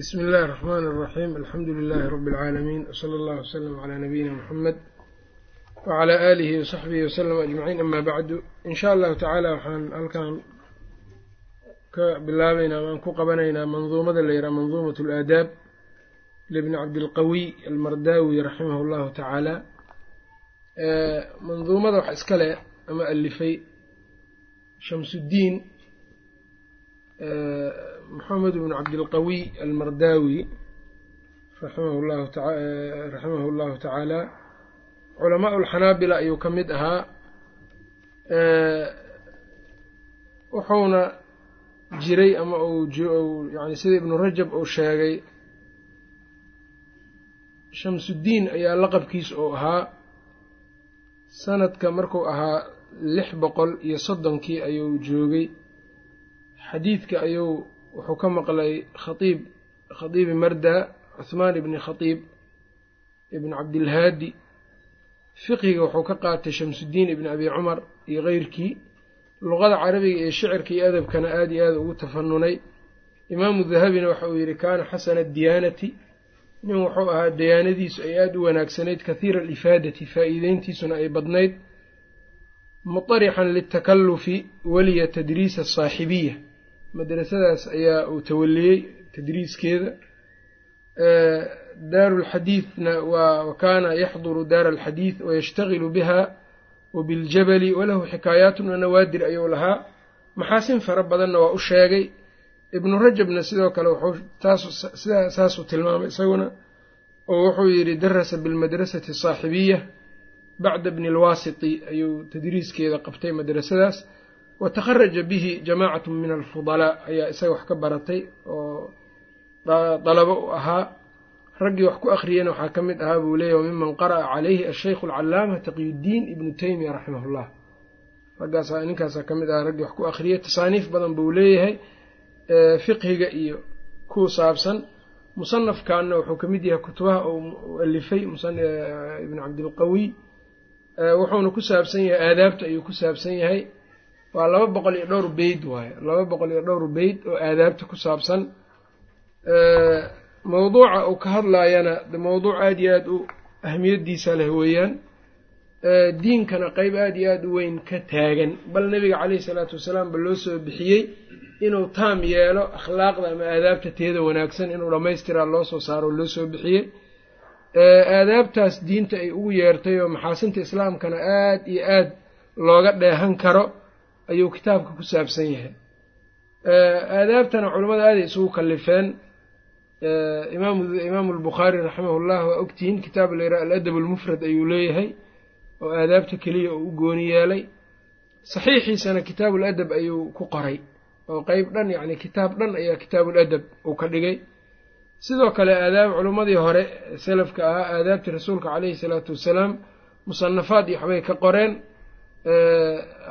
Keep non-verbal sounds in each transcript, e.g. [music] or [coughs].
bsmi اllahi الرحmn الرaxيm alxamdu لilh rb العaalamiin wslى اllah wslm عlى nabiyina mxamed wعlى alihi وsaxbihi wslm aجmaciin ama bacdu in sha allahu tacaala waxaan halkan ka bilaabeynaa waan ku qabanaynaa manduumada la yidhaha manduumaة اlaadaab libni cabdilqawiy almardaawi raximah اllahu tacaala manduumada wax iskale ama alifay shamsuddiin moxamed bn cabdilqawiy almardaawi raximahu llahu tacaala culamaa ulxanaabila ayuu ka mid ahaa wuxuuna jiray ama yani sida ibnu rajab uu sheegay shamsuddiin ayaa laqabkiisa uu ahaa. Sanadka markuu ahaa lix boqol iyo soddonkii ayuu joogay. Xadiidka ayuu wuxuu ka maqlay khaiib khatiibi marda cuhmaan ibni khatiib ibni cabdilhaadi. Fiqiga wuxuu ka qaatay shamsuddiin ibni abi cumar iyo keyrkii luqada carabiga iyo shicirka iyo adabkana aada iyo aada ugu tafanunay. Imaamu dahabina waxa uu yidhi kaana xasana diyaanati nin wuxuu ahaa diyaanadiisu ay aada u wanaagsanayd kathiira alifaadati faa'iideyntiisuna ay badnayd. Muطarixan litakalufi weliya tadriisa asaaxibiya madrasadaas ayaa uu tawaliyey tadriiskeeda. Daaru lxadiidna wa kaana yaxduru daara alxadiid wayashtagilu biha wabiljabali walahu xikaayaatun wa nawaadir ayuu lahaa. Maxaasin fara badanna waa u sheegay ibnu rajabna sidoo kale wuxuu saasuu tilmaamay isaguna oo wuxuu yidhi darasa bilmadrasati asaaxibiya bacda bni alwaasiti. Ayuu tadriiskeeda qabtay madrasadaas wa takharaja bihi jamaacatu min alfudalaa ayaa isaga wax ka baratay oo dalabo u ahaa. Raggii wax ku akhriyena waxaa ka mid ahaa buu leeyahy wamiman qara'a calayhi ashaykhu alcalaama taqiyuddiin ibnu teymiya raximah llah raggaasa ninkaasaa ka mid ahaa raggii wax ku akhriyay tasaaniif badan buu leeyahay fiqhiga iyo ku saabsan. Musanafkanna wuxuu ka mid yahay kutubaha uu alifay ibnu cabdilqawiy wuxuuna ku saabsan yahay aadaabta ayuu ku saabsan yahay waa laba boqol iyo dhowr beyd waaye. Laba boqol iyo dhowr beyd oo aadaabta ku saabsan. Mawduuca uu ka hadlaayana mawduuc aada iyo aada u ahmiyaddiisa leh weeyaan. Diinkana qeyb aada iyo aada u weyn ka taagan. Bal nebiga caleyhi salaatu wasalaam ba loo soo bixiyey inuu taam yeelo akhlaaqda ama aadaabta teeda wanaagsan inuu dhammaystiraa loo soo saaro loo soo bixiyey. Aadaabtaas diinta ay ugu yeertay oo maxaasinta islaamkana aada iyo aada looga dheehan karo ayuu kitaabka ku saabsan yahay. Aadaabtana culimmada aaday isugu kallifeen. Imaamu albukhaari raximahullah waa ogtihiin kitaab la yidhaha aladab almufrad ayuu leeyahay oo aadaabta keliya uu u gooni yeelay. Saxiixiisana kitaabuul adab ayuu ku qoray oo qeyb dhan yacni kitaab dhan ayaa kitaabuul adab uu ka dhigay. Sidoo kale aadaab culimmadii hore salafka ahaa aadaabtii rasuulka caleyhi salaatu wassalaam musanafaad iyo waxbay ka qoreen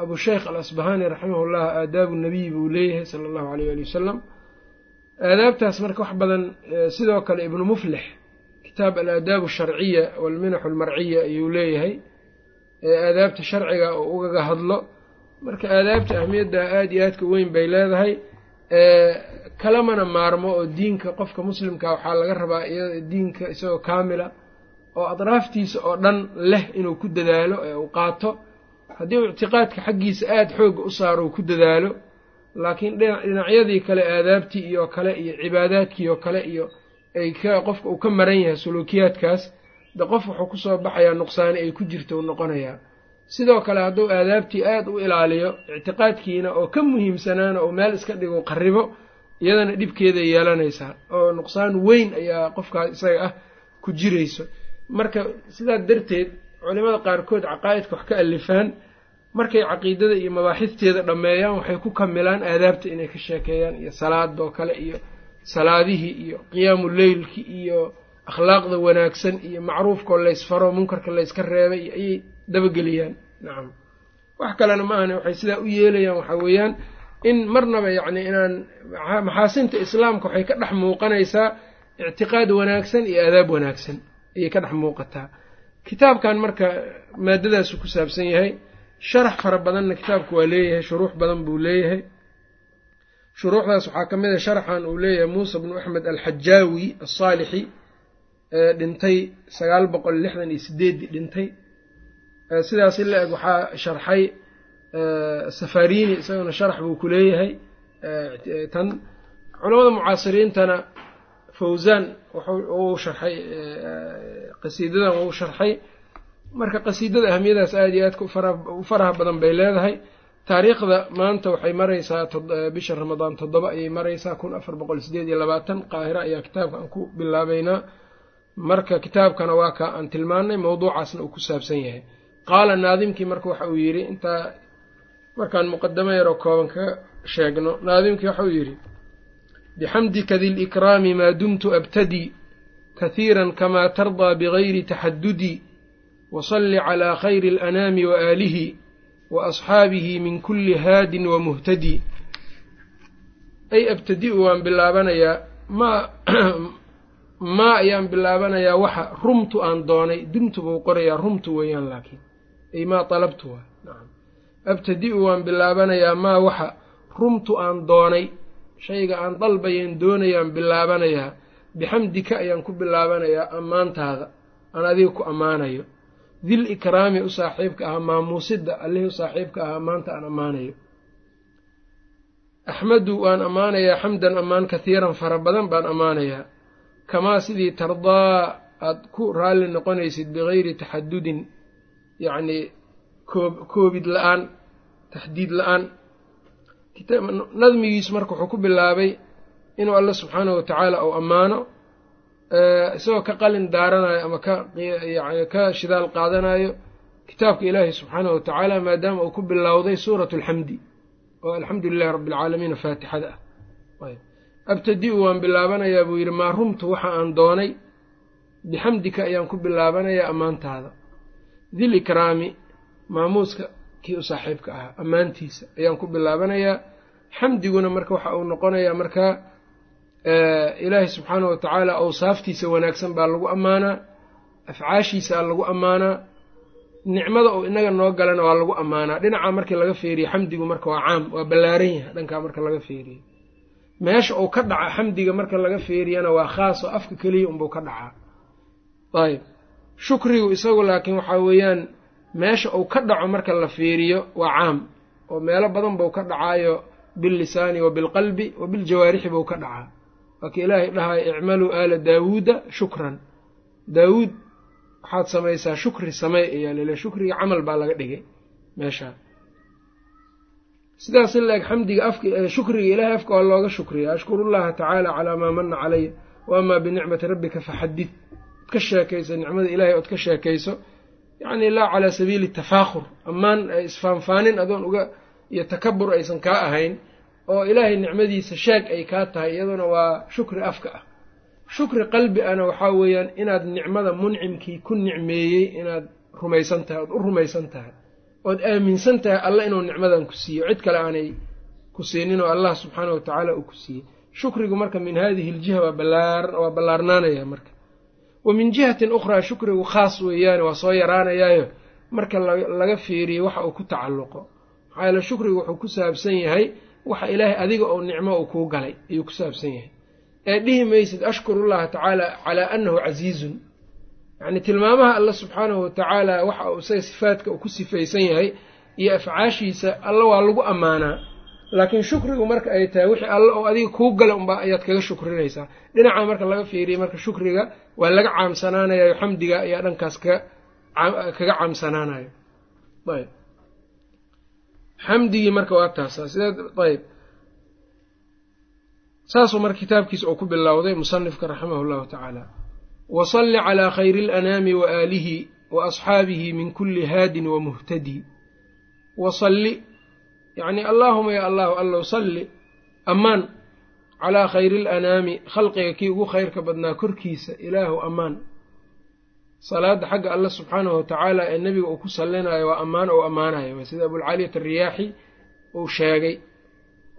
abu sheykh alasbahani raximahullah aadaabu nabiy buu leeyahay sala allahu aleyh ali wasalam aadaabtaas marka wax badan sidoo kale ibnu muflix kitaab alaadaabu asharciya walminaxu almarciya ayuu leeyahay. Aadaabta sharciga oo ugaga hadlo marka aadaabta ahmiyadda aada iyo aadka weyn bay leedahay. Kalamana maarmo oo diinka qofka muslimka waxaa laga rabaa diinka isagoo kaamila oo adraaftiisa oo dhan leh inuu ku dadaalo ee uu qaato haddii uu ictiqaadka xaggiisa aada xoogga u saaro uu ku dadaalo laakiin dhinacyadii kale aadaabtii iyo kale iyo cibaadaadkii oo kale iyo ay ka qofka uu ka maran yahay suluukiyaadkaas de qof wuxuu ku soo baxayaa nuqsaani ay ku jirta u noqonayaa. Sidoo kale hadduu aadaabtii aada u ilaaliyo ictiqaadkiina oo ka muhiimsanaana oo meel iska dhigo qaribo iyadana dhibkeeday yeelanaysaa oo nuqsaan weyn ayaa qofkaas isaga ah ku jirayso. Marka sidaa darteed culimada qaarkood caqaa'idka wax ka alifaan markay caqiidada iyo mabaaxisteeda dhammeeyaan waxay ku kamilaan aadaabta inay ka sheekeeyaan iyo salaadoo kale iyo salaadihii iyo qiyaamu leylki iyo akhlaaqda wanaagsan iyo macruufkao laysfaro munkarka layska reebay iyo ayay dabageliyaan. Nacam wax kalena ma ahane waxay sidaa u yeelayaan waxaa weeyaan in marnaba yacni inaan maxaasinta islaamka waxay ka dhex muuqanaysaa ictiqaad wanaagsan iyo aadaab wanaagsan. Ayay ka dhex muuqataa. Kitaabkan marka maadadaasu ku saabsan yahay sharax fara badanna kitaabku waa leeyahay shuruux badan buu leeyahay. Shuruuxdaas waxaa ka mid a sharxan uu leeyahay muusa bnu axmed alxajaawi asaalixi ee dhintay sagaal boqol lixdan iyo sideeddii dhintay. Sidaas la eg waxaa sharxay safarini isaguna sharax buu ku leeyahay. Tan culamada mucaasiriintana fawzan uu sharxay qasiidadan uu sharxay marka qasiidada ahamiyadaas aada iyo aadka u faraha badan bay leedahay. Taariikhda maanta waxay maraysaa bisha ramadaan toddoba ayay maraysaa kun afar boqol sideed iyo labaatan. Qaahira ayaa kitaabka aan ku bilaabeynaa marka kitaabkana waa ka aan tilmaanay mawduucaasna uu ku saabsan yahay. Qaala naadimkii marka waxa uu yidhi intaa markaan muqadamo yaroo kooban ka sheegno naadimkii waxa uu yidhi bixamdika dilikraami maa dumtu abtadii kahiiran kamaa tardaa bigayri taxadudi calaa khayri alanaami waaalihi wa asxaabihi min kulli haadin wa muhtadi ay abtadi-u waan bilaabanayaa maa maa ayaan bilaabanayaa waxa rumtu aan doonay dumtu buu qorayaa rumtu weeyaan laakiin ay maa dalabtu waa nacam abtadi-u waan bilaabanayaa maa waxa rumtu aan doonay shayga aan dalbayeen doonayaan bilaabanayaa bixamdika ayaan ku bilaabanayaa ammaantaada aan adiga ku ammaanayo dil ikraami u saaxiibka ahaa maamuusidda allihii u saaxiibka ahaa ammaanta aan ammaanayo. Axmadu waan ammaanayaa xamdan ammaan kahiiran fara badan baan ammaanayaa. Kamaa sidii tardaa aada ku raalli noqonaysid bigayri taxadudin yacnii koob koobid la'aan taxdiid la'aan. Nadmigiisu marka wuxuu ku bilaabay inuu alla subxaanahu watacaala uu ammaano isagoo ka qalin daaranayo ama ka yani ka shidaal qaadanayo kitaabka ilaahi subxaanahu watacaala maadaama uu ku bilowday suuratu alxamdi oo alxamdu lilahi rabbi alcaalamiin faatixada ah. Abtadi-u waan bilaabanayaa buu yidhi maa rumtu waxa aan doonay bixamdika ayaan ku bilaabanayaa ammaantaada. Dil ikraami maamuuska kii u saaxiibka ahaa ammaantiisa ayaan ku bilaabanayaa. Xamdiguna marka waxa uu noqonayaa markaa ilaahi subxaanahu watacaala awsaaftiisa wanaagsan baa lagu ammaanaa afcaashiisaa lagu ammaanaa nicmada uu inaga noo galana waa lagu ammaanaa. Dhinacaa markii laga feeriye xamdigu marka waa caam waa ballaaran yahay dhankaa marka laga feeriye meesha uu ka dhaca xamdiga marka laga feeriyana waa khaas oo afka keliya unbuu ka dhacaa ayb shukrigu isagu laakiin waxaa weeyaan meesha uu ka dhaco marka la fiiriyo waa caam oo meelo badan buu ka dhacaayo billisaani wa bilqalbi wa biljawaarixi buu ka dhacaa waa ka ilaahay dhahayo icmaluu aala daawuuda shukran. Daawuud waxaad samaysaa shukri samey ayaa shukriga camal baa laga dhigay meeshaa sidaas in la-eg xamdiga afka shukriga ilaahay afka waa looga shukriya ashkuru llaha tacaala calaa maa mana calaya wa amaa binicmati rabbika faxadid od ka sheekayso nicmada ilahay ood ka sheekayso yacni laa calaa sabiili tafaakhur. Ammaan isfaanfaanin adoon uga iyo takabur aysan kaa ahayn oo ilaahay nicmadiisa sheeg ay kaa tahay iyaduna waa shukri afka ah. Shukri qalbi ana waxaa weeyaan inaad nicmada muncimkii ku nicmeeyey inaad rumaysan tahay ood u rumaysan tahay ood aaminsan tahay alla inuu nicmadan ku siiyo. Cid kale aanay ku siinin oo allah subxaana wa tacaala uu ku siiyey. Shukrigu marka min haadihi aljiha waa ballaarnaanaya marka. Wa min jihatin ukhraa shukrigu khaas weeyaane waa soo yaraanayaayo. Marka laga fiiriyo waxa uu ku tacalluqo. Maxaa yeele shukrigu wuxuu ku saabsan yahay waxa ilaahay adiga oo nicmo uu kuu galay ayuu ku saabsan yahay. Ee dhihi maysid ashkuru llaha tacaala calaa annahu casiizun. Yacni tilmaamaha alla subxaanahu watacaala waxa uu isaga sifaadka uu ku sifaysan yahay iyo afcaashiisa alla waa lagu ammaanaa. Laakiin shukrigu marka ay tahay wixii alla oo adiga kuu gala unbaa ayaad kaga shukrinaysaa. Dhinaca marka laga fiiriya marka shukriga waa laga caamsanaanayo xamdiga ayaa dhankaas kaga caamsanaanayo xamdigii marka waa taasa sideed ayb saasuu marka kitaabkiisa uu ku bilowday musanifka raximahu llahu tacaala wasalli calaa khayri alanaami wa aalihi wa asxaabihi min kulli haadin wa muhtadi. Wasalli yacni allaahuma ya allahu allow salli ammaan. Calaa khayri alanaami khalqiga kii ugu khayrka badnaa korkiisa ilaahu ammaan salaadda xagga alla subxaanahu watacaala ee nebiga uu ku sallinayo waa ammaan ou ammaanayo waa sida abulcaaliyat ariyaaxi uu sheegay.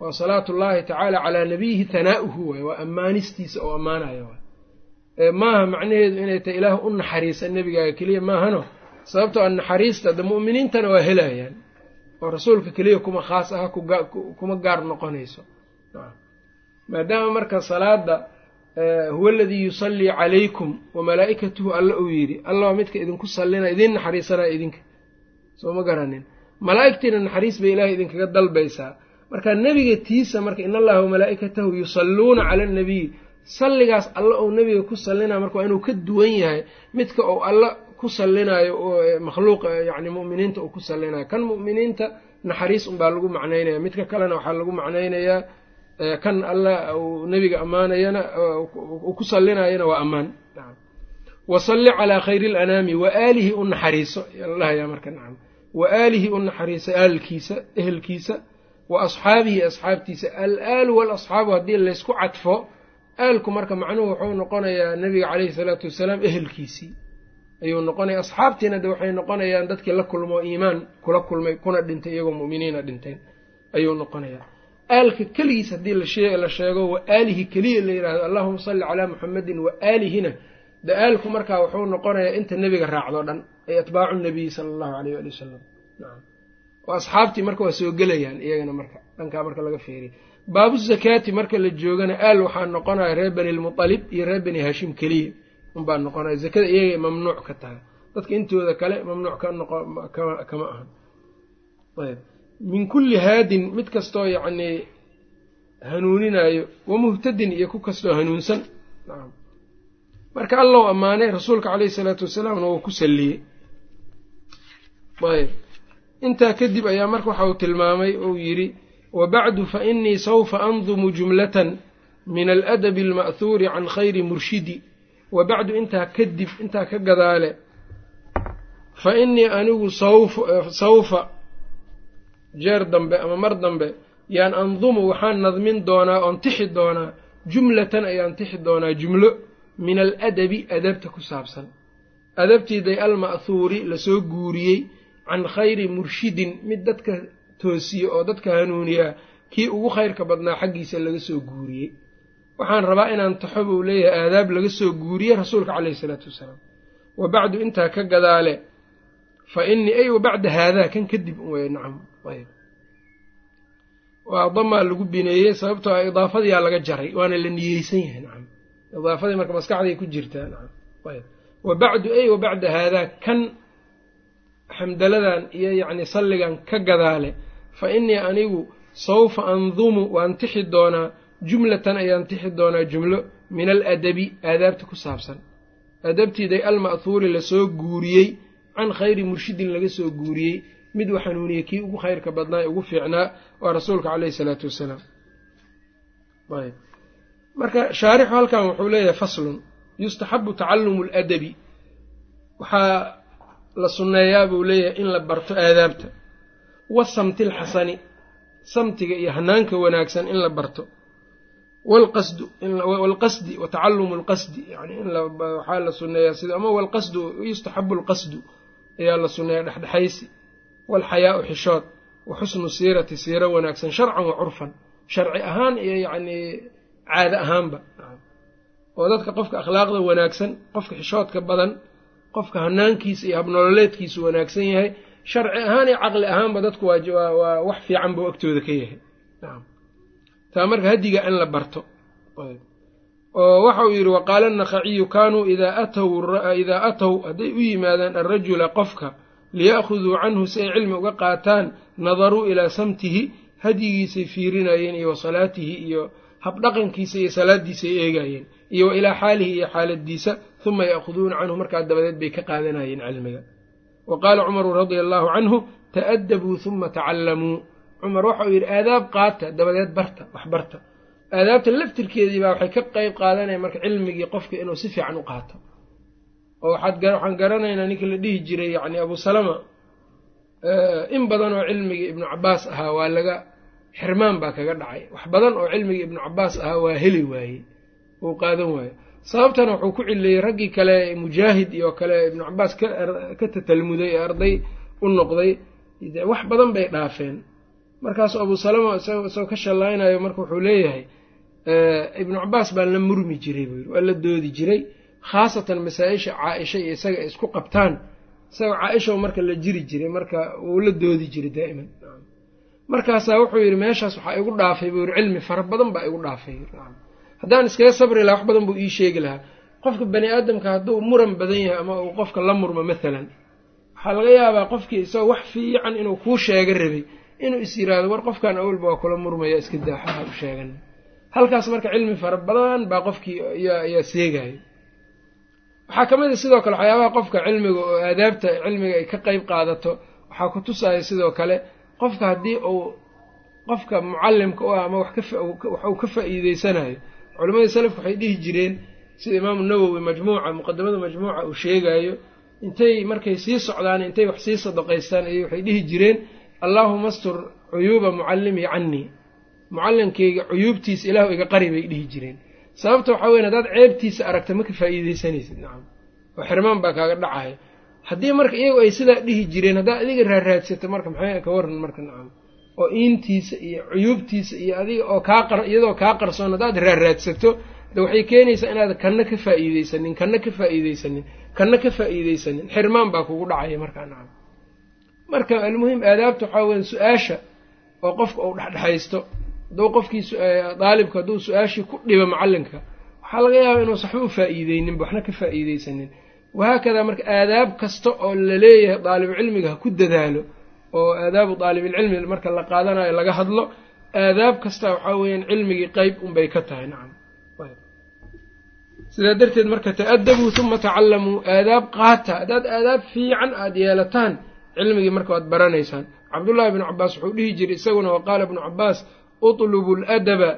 Waa salaatullaahi tacaala calaa nabiyihi hanaa'uhu waay. Waa ammaanistiisa oo ammaanayo maaha macnaheedu inay tahay ilaah u naxariisa nebigaaga keliya maahano? Sababtoo a naxariista de mu'miniintana waa helayaan. Oo rasuulka keliya kuma khaas aha kuma gaar noqonayso. Maadaama marka salaada huwa aladii yusallii calaykum wa malaa'ikatuhu alla uu yidhi alla waa midka idinku sallina idin naxariisanaa idinka. Soo ma garanin. Malaa'igtiina naxariis bay ilaahay idinkaga dalbaysaa. Marka nebiga tiisa marka in allaha wamalaa'ikatahu yusalluuna cala annabiy salligaas alla ou nebiga ku sallinaya marka waa inuu ka duwan yahay midka ou alla ku sallinayo oo makhluuq yacni mu'miniinta uu ku sallinayo kan mu'miniinta naxariis unbaa lagu macnaynaya midka kalena waxaa lagu macnaynayaa kan alla uu nebiga ammaanayana ku sallinayana waa ammaan. Wasalli calaa khayri alanaami wa aalihi u naxariiso. Lahaya marka nacam wa aalihi u naxariiso aalkiisa ehelkiisa. Wa asxaabihi asxaabtiisa. Al-aalu waalasxaabu haddii laysku cadfo aalku marka macnuhu wuxuu noqonayaa nebiga caleyhi salaatu wasalaam ehelkiisii. Ayuu noqonaya asxaabtiina de waxay noqonayaan dadkii la kulmo iimaan kula kulmay kuna dhintay iyagoo mu'miniina dhinteen. Ayuu noqonayaa aalka keligiis haddii la sheego wa aalihi keliya la yidhahdo allahuma salli calaa muxamadin wa aalihina de aalku markaa wuxuu noqonayaa inta nebiga raacdo dhan ay atbaacu nabiyi sala allahu aleyh waali wasalam oo asxaabtii marka waa soo gelayaan iyagana marka dhankaa marka laga feeriy baabu zakaati marka la joogana aal waxaa noqonaya reer bani lmutalib iyo reer bani hashim keliya. Unbaa noqonaya zakada iyagay mamnuuc ka tahay. Dadka intooda kale mamnuuc ka noqo kama ahan. Ayb min kulli haadin mid kastoo yacnii hanuuninaayo wa muhtadin iyo ku kastoo hanuunsan. Nacam marka allow ammaanay rasuulka caleyhi salaatu wasalaamna wuu ku salliyey. Ayb intaa kadib ayaa marka waxa uu tilmaamay ou yidhi wa bacdu fa inii sawfa andumu jumlatan min aladabi alma'huuri can khayri murshidi. Wa bacdu intaa kadib intaa ka gadaale fa inii anigu sawfa jeer dambe ama mar dambe yaan andumu waxaan nadmin doonaa oon tixi doonaa jumlatan ayaan tixi doonaa jumlo min aladabi adabta ku saabsan. Adabtiiday alma'huuri la soo guuriyey can khayri murshidin mid dadka toosiye oo dadka hanuuniyaa kii ugu khayrka badnaa xaggiisa laga soo guuriyey. Waxaan rabaa inaan taxo buu leeyahay aadaab laga soo guuriye rasuulka caleyhi isalaatu wasalaam. Wa bacdu intaa ka gadaale fa inii ay wa bacda haadaa kan kadib nacam waa damaa lagu bineeyey sababtoo a idaafadiyaa laga jaray waana la niyeysan yahay nacam. Idaafadii marka maskaxday ku jirtaa nacam. Ayb. Wa bacdu ay wa bacda haadaa kan xamdaladan iyo yacni salligan ka gadaale fa inii anigu sawfa andumu waan tixi doonaa jumlatan ayaan tixi doonaa jumlo min aladabi aadaabta ku saabsan. Adabtiiday alma'huuri la soo guuriyey can khayri murshidin laga soo guuriyey mid uu xanuuniyey kii ugu khayrka badnaa ee ugu fiicnaa waa rasuulka caleyhi salaatu wasalaam. Ayb. Marka shaarixu halkan wuxuu leeyahay faslun. Yustaxabu tacalumu aladabi waxaa la sunneeyaa buu leeyahay in la barto aadaabta. Wasamti alxasani samtiga iyo hanaanka wanaagsan in la barto. Walqasdu walqasdi wa tacalumu alqasdi yani in waxaa la sunneeyaa sida ama walqasdu yustaxabu alqasdu ayaa la sunneeyaa dhexdhexaysi walxayaau xishood wa xusnu siirati siiro wanaagsan sharcan wa curfan. Sharci ahaan iyo yacnii caado ahaanba. Oo dadka qofka akhlaaqda wanaagsan qofka xishoodka badan qofka hanaankiisa iyo habnololeedkiisu wanaagsan yahay sharci ahaan iyo caqli ahaanba dadku waa wax fiican buu agtooda ka yahay. Taa marka hadiga in la barto. Oo waxa uu yidhi waqaala anakhaciyu kaanuu idaa atow hadday u yimaadaan alrajula qofka liya'khuduu canhu si ay cilmi uga qaataan nadaruu ilaa samtihi hadyigiisay fiirinayeen iyo wa salaatihi iyo habdhaqankiisa iyo salaadiisay eegayeen iyo wa ilaa xaalihi iyo xaaladiisa huma ya'khuduuna canhu markaa dabadeed bay ka qaadanayeen cilmiga. Wa qaala cumaru radia allaahu canhu ta'adabuu huma tacallamuu. Cumar waxa uu yidhi aadaab qaata dabadeed barta wax barta. Aadaabta laftirkeedii baa waxay ka qeyb qaadanayaan marka cilmigii qofka inuu si fiican u qaato oo waxaan garanaynaa ninka la dhihi jiray yacni abu salama in badan oo cilmigii ibnu cabaas ahaa waa laga xirmaan baa kaga dhacay. Wax badan oo cilmigii ibnu cabaas ahaa waa heli waayey uu qaadan waayo sababtana wuxuu ku cileeyey raggii kale mujaahid iyo kale ibnu cabaas ka tatalmuday ee arday u noqday. Wax badan bay dhaafeen. Markaasu abu salama isagoo ka shallaynayo marka wuxuu leeyahay ibnu cabaas baan la murmi jiray buu yiri waa la doodi jiray khaasatan masaa-isha caa-isha iyo isaga ay isku qabtaan isagoo caa-isha marka la jiri jiray marka wuu la doodi jiray daa'iman. Markaasaa wuxuu yidhi meeshaas waxaa igu dhaafay buu yidhi cilmi fara badan baa igu dhaafay. Haddaan iskaga sabri lahaa wax badan buu ii sheegi lahaa. Qofka bani aadamka hadduu muran badan yahay ama uu qofka la murmo maalan waxaa laga yaabaa qofkii isagoo wax fiican inuu kuu sheega rabay inuu is yiraahdo war qofkan awalba waa kula murmaya iska daaxaha u sheegan halkaas marka cilmi fara badan baa qofkii ayaa seegaya waxaa ka mid a sidoo kale waxyaabaha qofka cilmiga oo aadaabta cilmiga ay ka qeyb qaadato. Waxaa ku tusaya sidoo kale qofka haddii uu qofka mucalimka u ah ama wax uu ka faa'iideysanayo culimadii salafka waxay dhihi jireen sida imaamu nawowi majmuuca muqadamada majmuuca uu sheegayo intay markay sii socdaan intay wax sii sadaqaystaan ayay waxay dhihi jireen allaahuma astur cuyuuba mucallimii cannii mucallimkayga cuyuubtiisa ilaahu iga qari bay dhihi jireen sababta waxaa weyn haddaad ceebtiisa aragta ma ka faa'iideysanaysid nacam oo xirmaan baa kaaga dhacaya. Haddii marka iyagu ay sidaa dhihi jireen haddaad adiga raarraadsato marka maxay ka waran marka nacam oo iintiisa iyo cuyuubtiisa iyo adiga oo kaa qar iyadoo kaa qarsoon haddaad raarraadsato de waxay keenaysaa inaad kanna ka faa'iideysanin kanna ka faa'iideysanin kanna ka faa'iideysanin xirmaan baa kugu dhacaya markaa nacam marka almuhim aadaabta waxaa weya su'aasha oo qofka uu dhexdhexaysto hadduu qofkii daalibka hadduu su'aashii ku dhibo macallinka waxaa laga yaabaa inuusan waxba u faa'iideyninba waxna ka faa'iideysanin wahaakadaa marka aadaab kasta oo la leeyahay daalibu cilmiga ha ku dadaalo oo aadaabu daalibilcilmi marka la qaadanayo laga hadlo aadaab kasta waxaa weeyaan cilmigii qeyb unbay ka tahay nacam. Sidaa darteed marka ta'adabuu huma tacalamuu aadaab qaata haddaad aadaab fiican aada yeelataan cilmigii marka waad baranaysaan. Cabdullaahi bnu cabaas wuxuu dhihi jiray isaguna wa qaala ibnu cabaas utlubu ladaba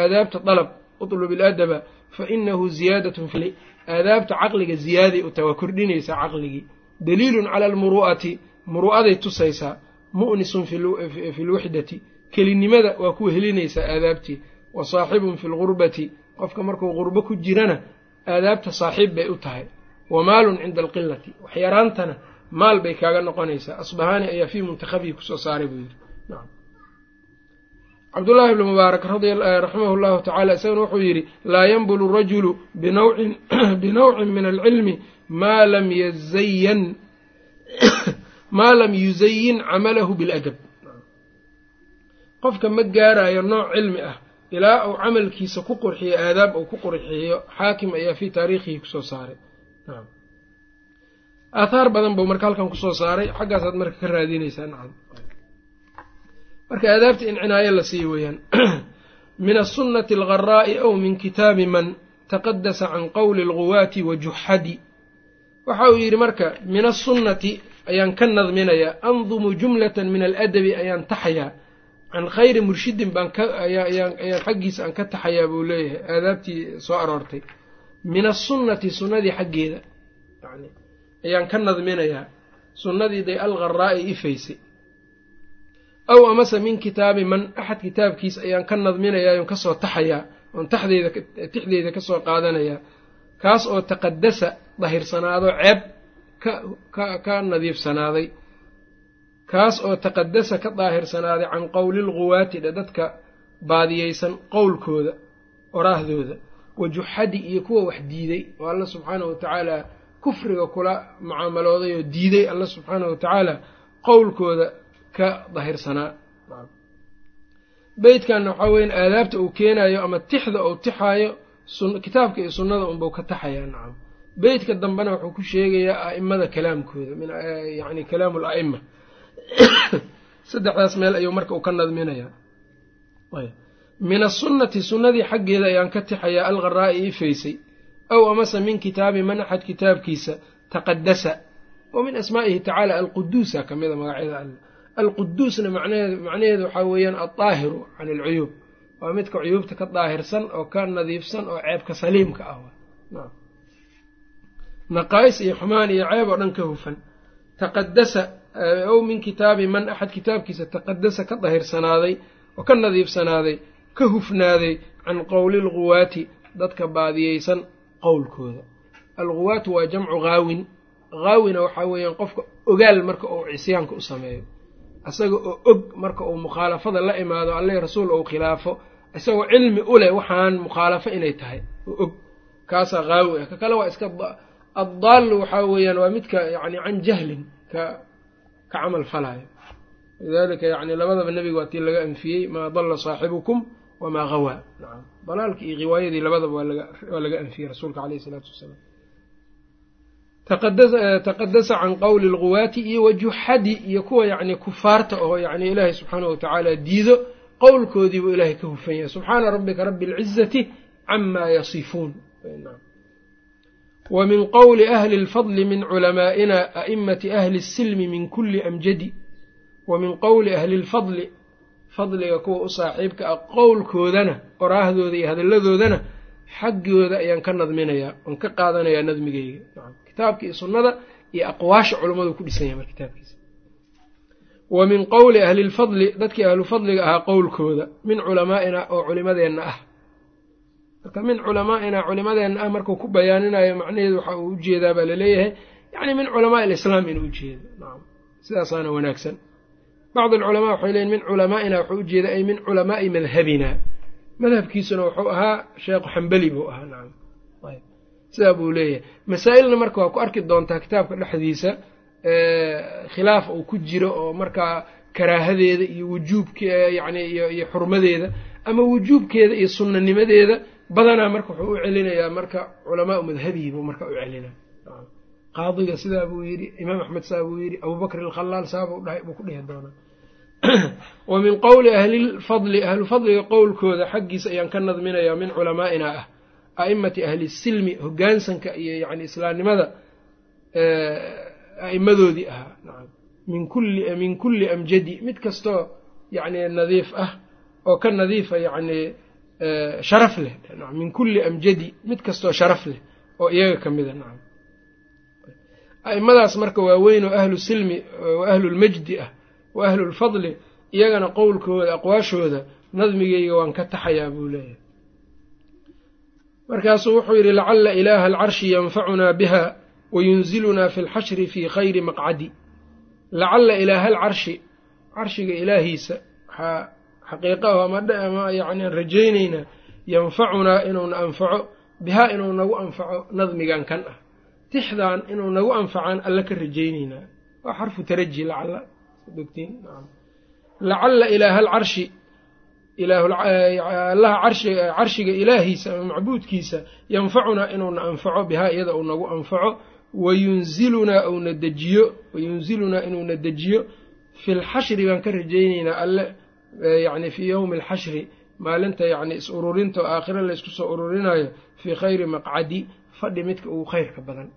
aadaabta dalab utlub iladaba fa inahu ziyaadatun fi aadaabta caqliga ziyaaday u tahay waa kordhinaysaa caqligii daliilun cala almuru'ati muru'aday tusaysaa mu'nisun fi lwixdati kelinimada waa ku helinaysaa aadaabtii wa saaxibun fi lgurbati qofka markuu qurbo ku jirana aadaabta saaxiib bay u tahay wa maalun cinda alqilati waxyaraantana maal bay kaaga noqonaysaa asbahaani ayaa fii muntakhabihi ku soo saaray buu yidhi cabdullaahi ibnu mubaarak raximahu llahu tacala isaguna wuxuu yidhi laa yanbulu rajulu binawcin [clears throat] binawcin min alcilmi maa lam yazayan [clears throat] maa lam yuzayin camalahu biladab. Qofka ma gaarayo nooc cilmi ah ilaa uu camalkiisa ku qurxiyo aadaab uu ku qurxiyo xaakim ayaa fii taariikhihi ku soo saaray. Aathaar badan buu marka halkan ku soo saaray xaggaasaad marka ka raadinaysaa nacam marka aadaabta in cinaayo la siiyo weeyaan [clears throat] min asunnati algaraa'i aw min kitaabi man taqadasa can qowli alguwaati wa juxadi waxa uu yidhi marka min asunnati ayaan ka nadminayaa andumu jumlatan min aladabi ayaan taxayaa. Can khayri murshidin baan kaayaan xaggiisa aan ka taxayaa buu leeyahay aadaabtii soo aroortay. Min asunnati sunnadii xaggeeda ayaan ka nadminayaa sunnadii day algaraa'i ifaysay aw amase min kitaabi man axad kitaabkiis ayaan ka nadminayaa oon ka soo taxayaa oon taxdeeda tixdeeda ka soo qaadanayaa kaas oo taqadasa dahirsanaado ceeb ka ka ka nadiifsanaaday. Kaas oo taqadasa ka daahirsanaaday can qowli lguwaati dhe dadka baadiyeysan qowlkooda oraahdooda. Wa juxadi iyo kuwa wax diiday oo alla subxaanahu watacaala kufriga kula mucaamalooday oo diiday alla subxaanahu watacaala qowlkooda ka dahirsanaa beytkanna waxaa weyan aadaabta uu keenayo ama tixda uu tixaayo kitaabka iyo sunnada unbuu ka taxayaa nacam. Beytka dambena wuxuu ku sheegayaa a'imada kalaamkooda yani kalaamu la'ima [coughs] saddexdaas meel ayuu marka uu ka nadminayaa. Min asunnati sunnadii xaggeeda ayaan ka tixayaa algaraa'i ifaysay aw amase min kitaabi man axad kitaabkiisa taqadasa wa min asmaa'ihi tacaala alquduusa ka mida magacyada alle alquduusna macnaheedu waxaa weeyaan aldaahiru can alcuyuub. Waa midka cuyuubta ka daahirsan oo ka nadiifsan oo ceebka saliimka ah naqaa'is iyo xumaan iyo ceeb oo dhan ka hufan. Taqadasa ow min kitaabi man axad kitaabkiisa taqadasa ka dahirsanaaday oo ka nadiifsanaaday ka hufnaaday can qowli lguwaati dadka baadiyeysan qowlkooda. Alguwaatu waa jamcu haawin haawina waxaa weeyaan qofka ogaal marka uu cisyaanka u sameeyo isaga oo og marka uu mukhaalafada la imaado alleh rasuul ou khilaafo isagoo cilmi u leh waxaan mukhaalafo inay tahay oo og. Kaasaa haawi ah. Ka kale waa iska addaallu waxaa weeyaan waa midka yacni can jahlin ka ka camal falaayo. Lidalika yani labadaba nebiga waa tii laga anfiyey maa dalla saaxibukum wamaa hawaa nacam dalaalkii iyo riwaayadii labadaba waa laga anfiyey rasuulka caleyh isalaatu wasalaam taqadasa can qowli lguwaati iyo wajuxadi iyo kuwa yani kufaarta oo yani ilaahay subxaanahu watacaala diido qowlkoodiibuu ilaahay ka hufan yahay subxaana rabbika rabi اlcizati cama yasifuun wa min qowli ahli اlfadli min culamaa'ina a'imati ahli اsilmi min kuli amjadi wa min qowli ahli اlfadli fadliga kuwa u saaxiibka ah qowlkoodana qoraahdooda iyo hadalladoodana xaggooda ayaan ka nadminayaa oon ka qaadanayaa nadmigeyga kitaabka iyo sunnada iyo aqwaasha culummadu ku dhisan yahay mar kitaabkiisa. Wa min qowli ahli lfadli dadkii ahlu fadliga ahaa qowlkooda min culamaa'ina oo culimadeenna ah. Marka min culamaa'ina culimadeenna ah markuu ku bayaaninayo macnaheedu waxa uu u jeedaa baa la leeyahay yacni min culamaai alislaam inuu ujeedo nacam sidaasaana wanaagsan. Bacd alculamaa waxay leeyiin min culamaa'ina wuxuu ujeeda ay min culamaa'i madhabina. Madhabkiisuna wuxuu ahaa sheekhu xambeli buu ahaa nacam sidaa buu leeyahay. Masaa-ilna marka waa ku arki doontaa kitaabka dhexdiisa khilaaf uu ku jiro oo markaa karaahadeeda iyo wujuubke yani iyo xurmadeeda ama wujuubkeeda iyo sunnanimadeeda badanaa marka wuxuu u celinayaa marka culamaau madhabihi buu marka u celinaa qaadiga sidaa buu yidhi imaam axmed saa buu yidhi abubakr alkhalaal saabuu ku dhihi doonaa. Wa min qowli ahlilfadli ahlu fadliga qowlkooda xaggiisa ayaan ka nadminayaa min culamaa'ina ah a'imati ahli silmi hogaansanka iyo yani islaamnimada a'immadoodii ahaa. Nacam min kulli min kulli amjadi mid kastoo yacni nadiif ah oo ka nadiifa yacni sharaf leh. Min kulli amjadi mid kastoo sharaf leh oo iyaga ka mida. Nacam a'immadaas marka waaweyn oo ahlu silmi oo ahlulmajdi ah wa ahlulfadli iyagana qowlkooda aqwaashooda nadmigeyga waan ka taxayaa buu leeyahay markaasuu wuxuu yidhi lacala ilaaha alcarshi yanfacunaa biha wayunzilunaa fi lxashri fii khayri maqcadi lacala ilaaha alcarshi carshiga ilaahiisa waxaa xaqiiqaho ama yani aan rajaynaynaa yanfacunaa inuuna anfaco bihaa inuu nagu anfaco nadmigan kan ah. Tixdan inuu nagu anfacaan alla ka rajaynaynaa waa xarfu taraji lacala dogtiin lacala ilaaha alcarshi allaha carshiga ilaahiisa ama macbuudkiisa yanfacunaa inuuna anfaco bihaa iyada uu nagu anfaco. Wayunzilunaa uuna dejiyo wayunzilunaa inuuna dejiyo. Fi lxashri baan ka rajaynaynaa alle yani fii yowmi alxashri maalinta yani is ururinta oo aakhiro laysku soo ururinayo fii khayri maqcadi fadhi midka ugu khayrka badan.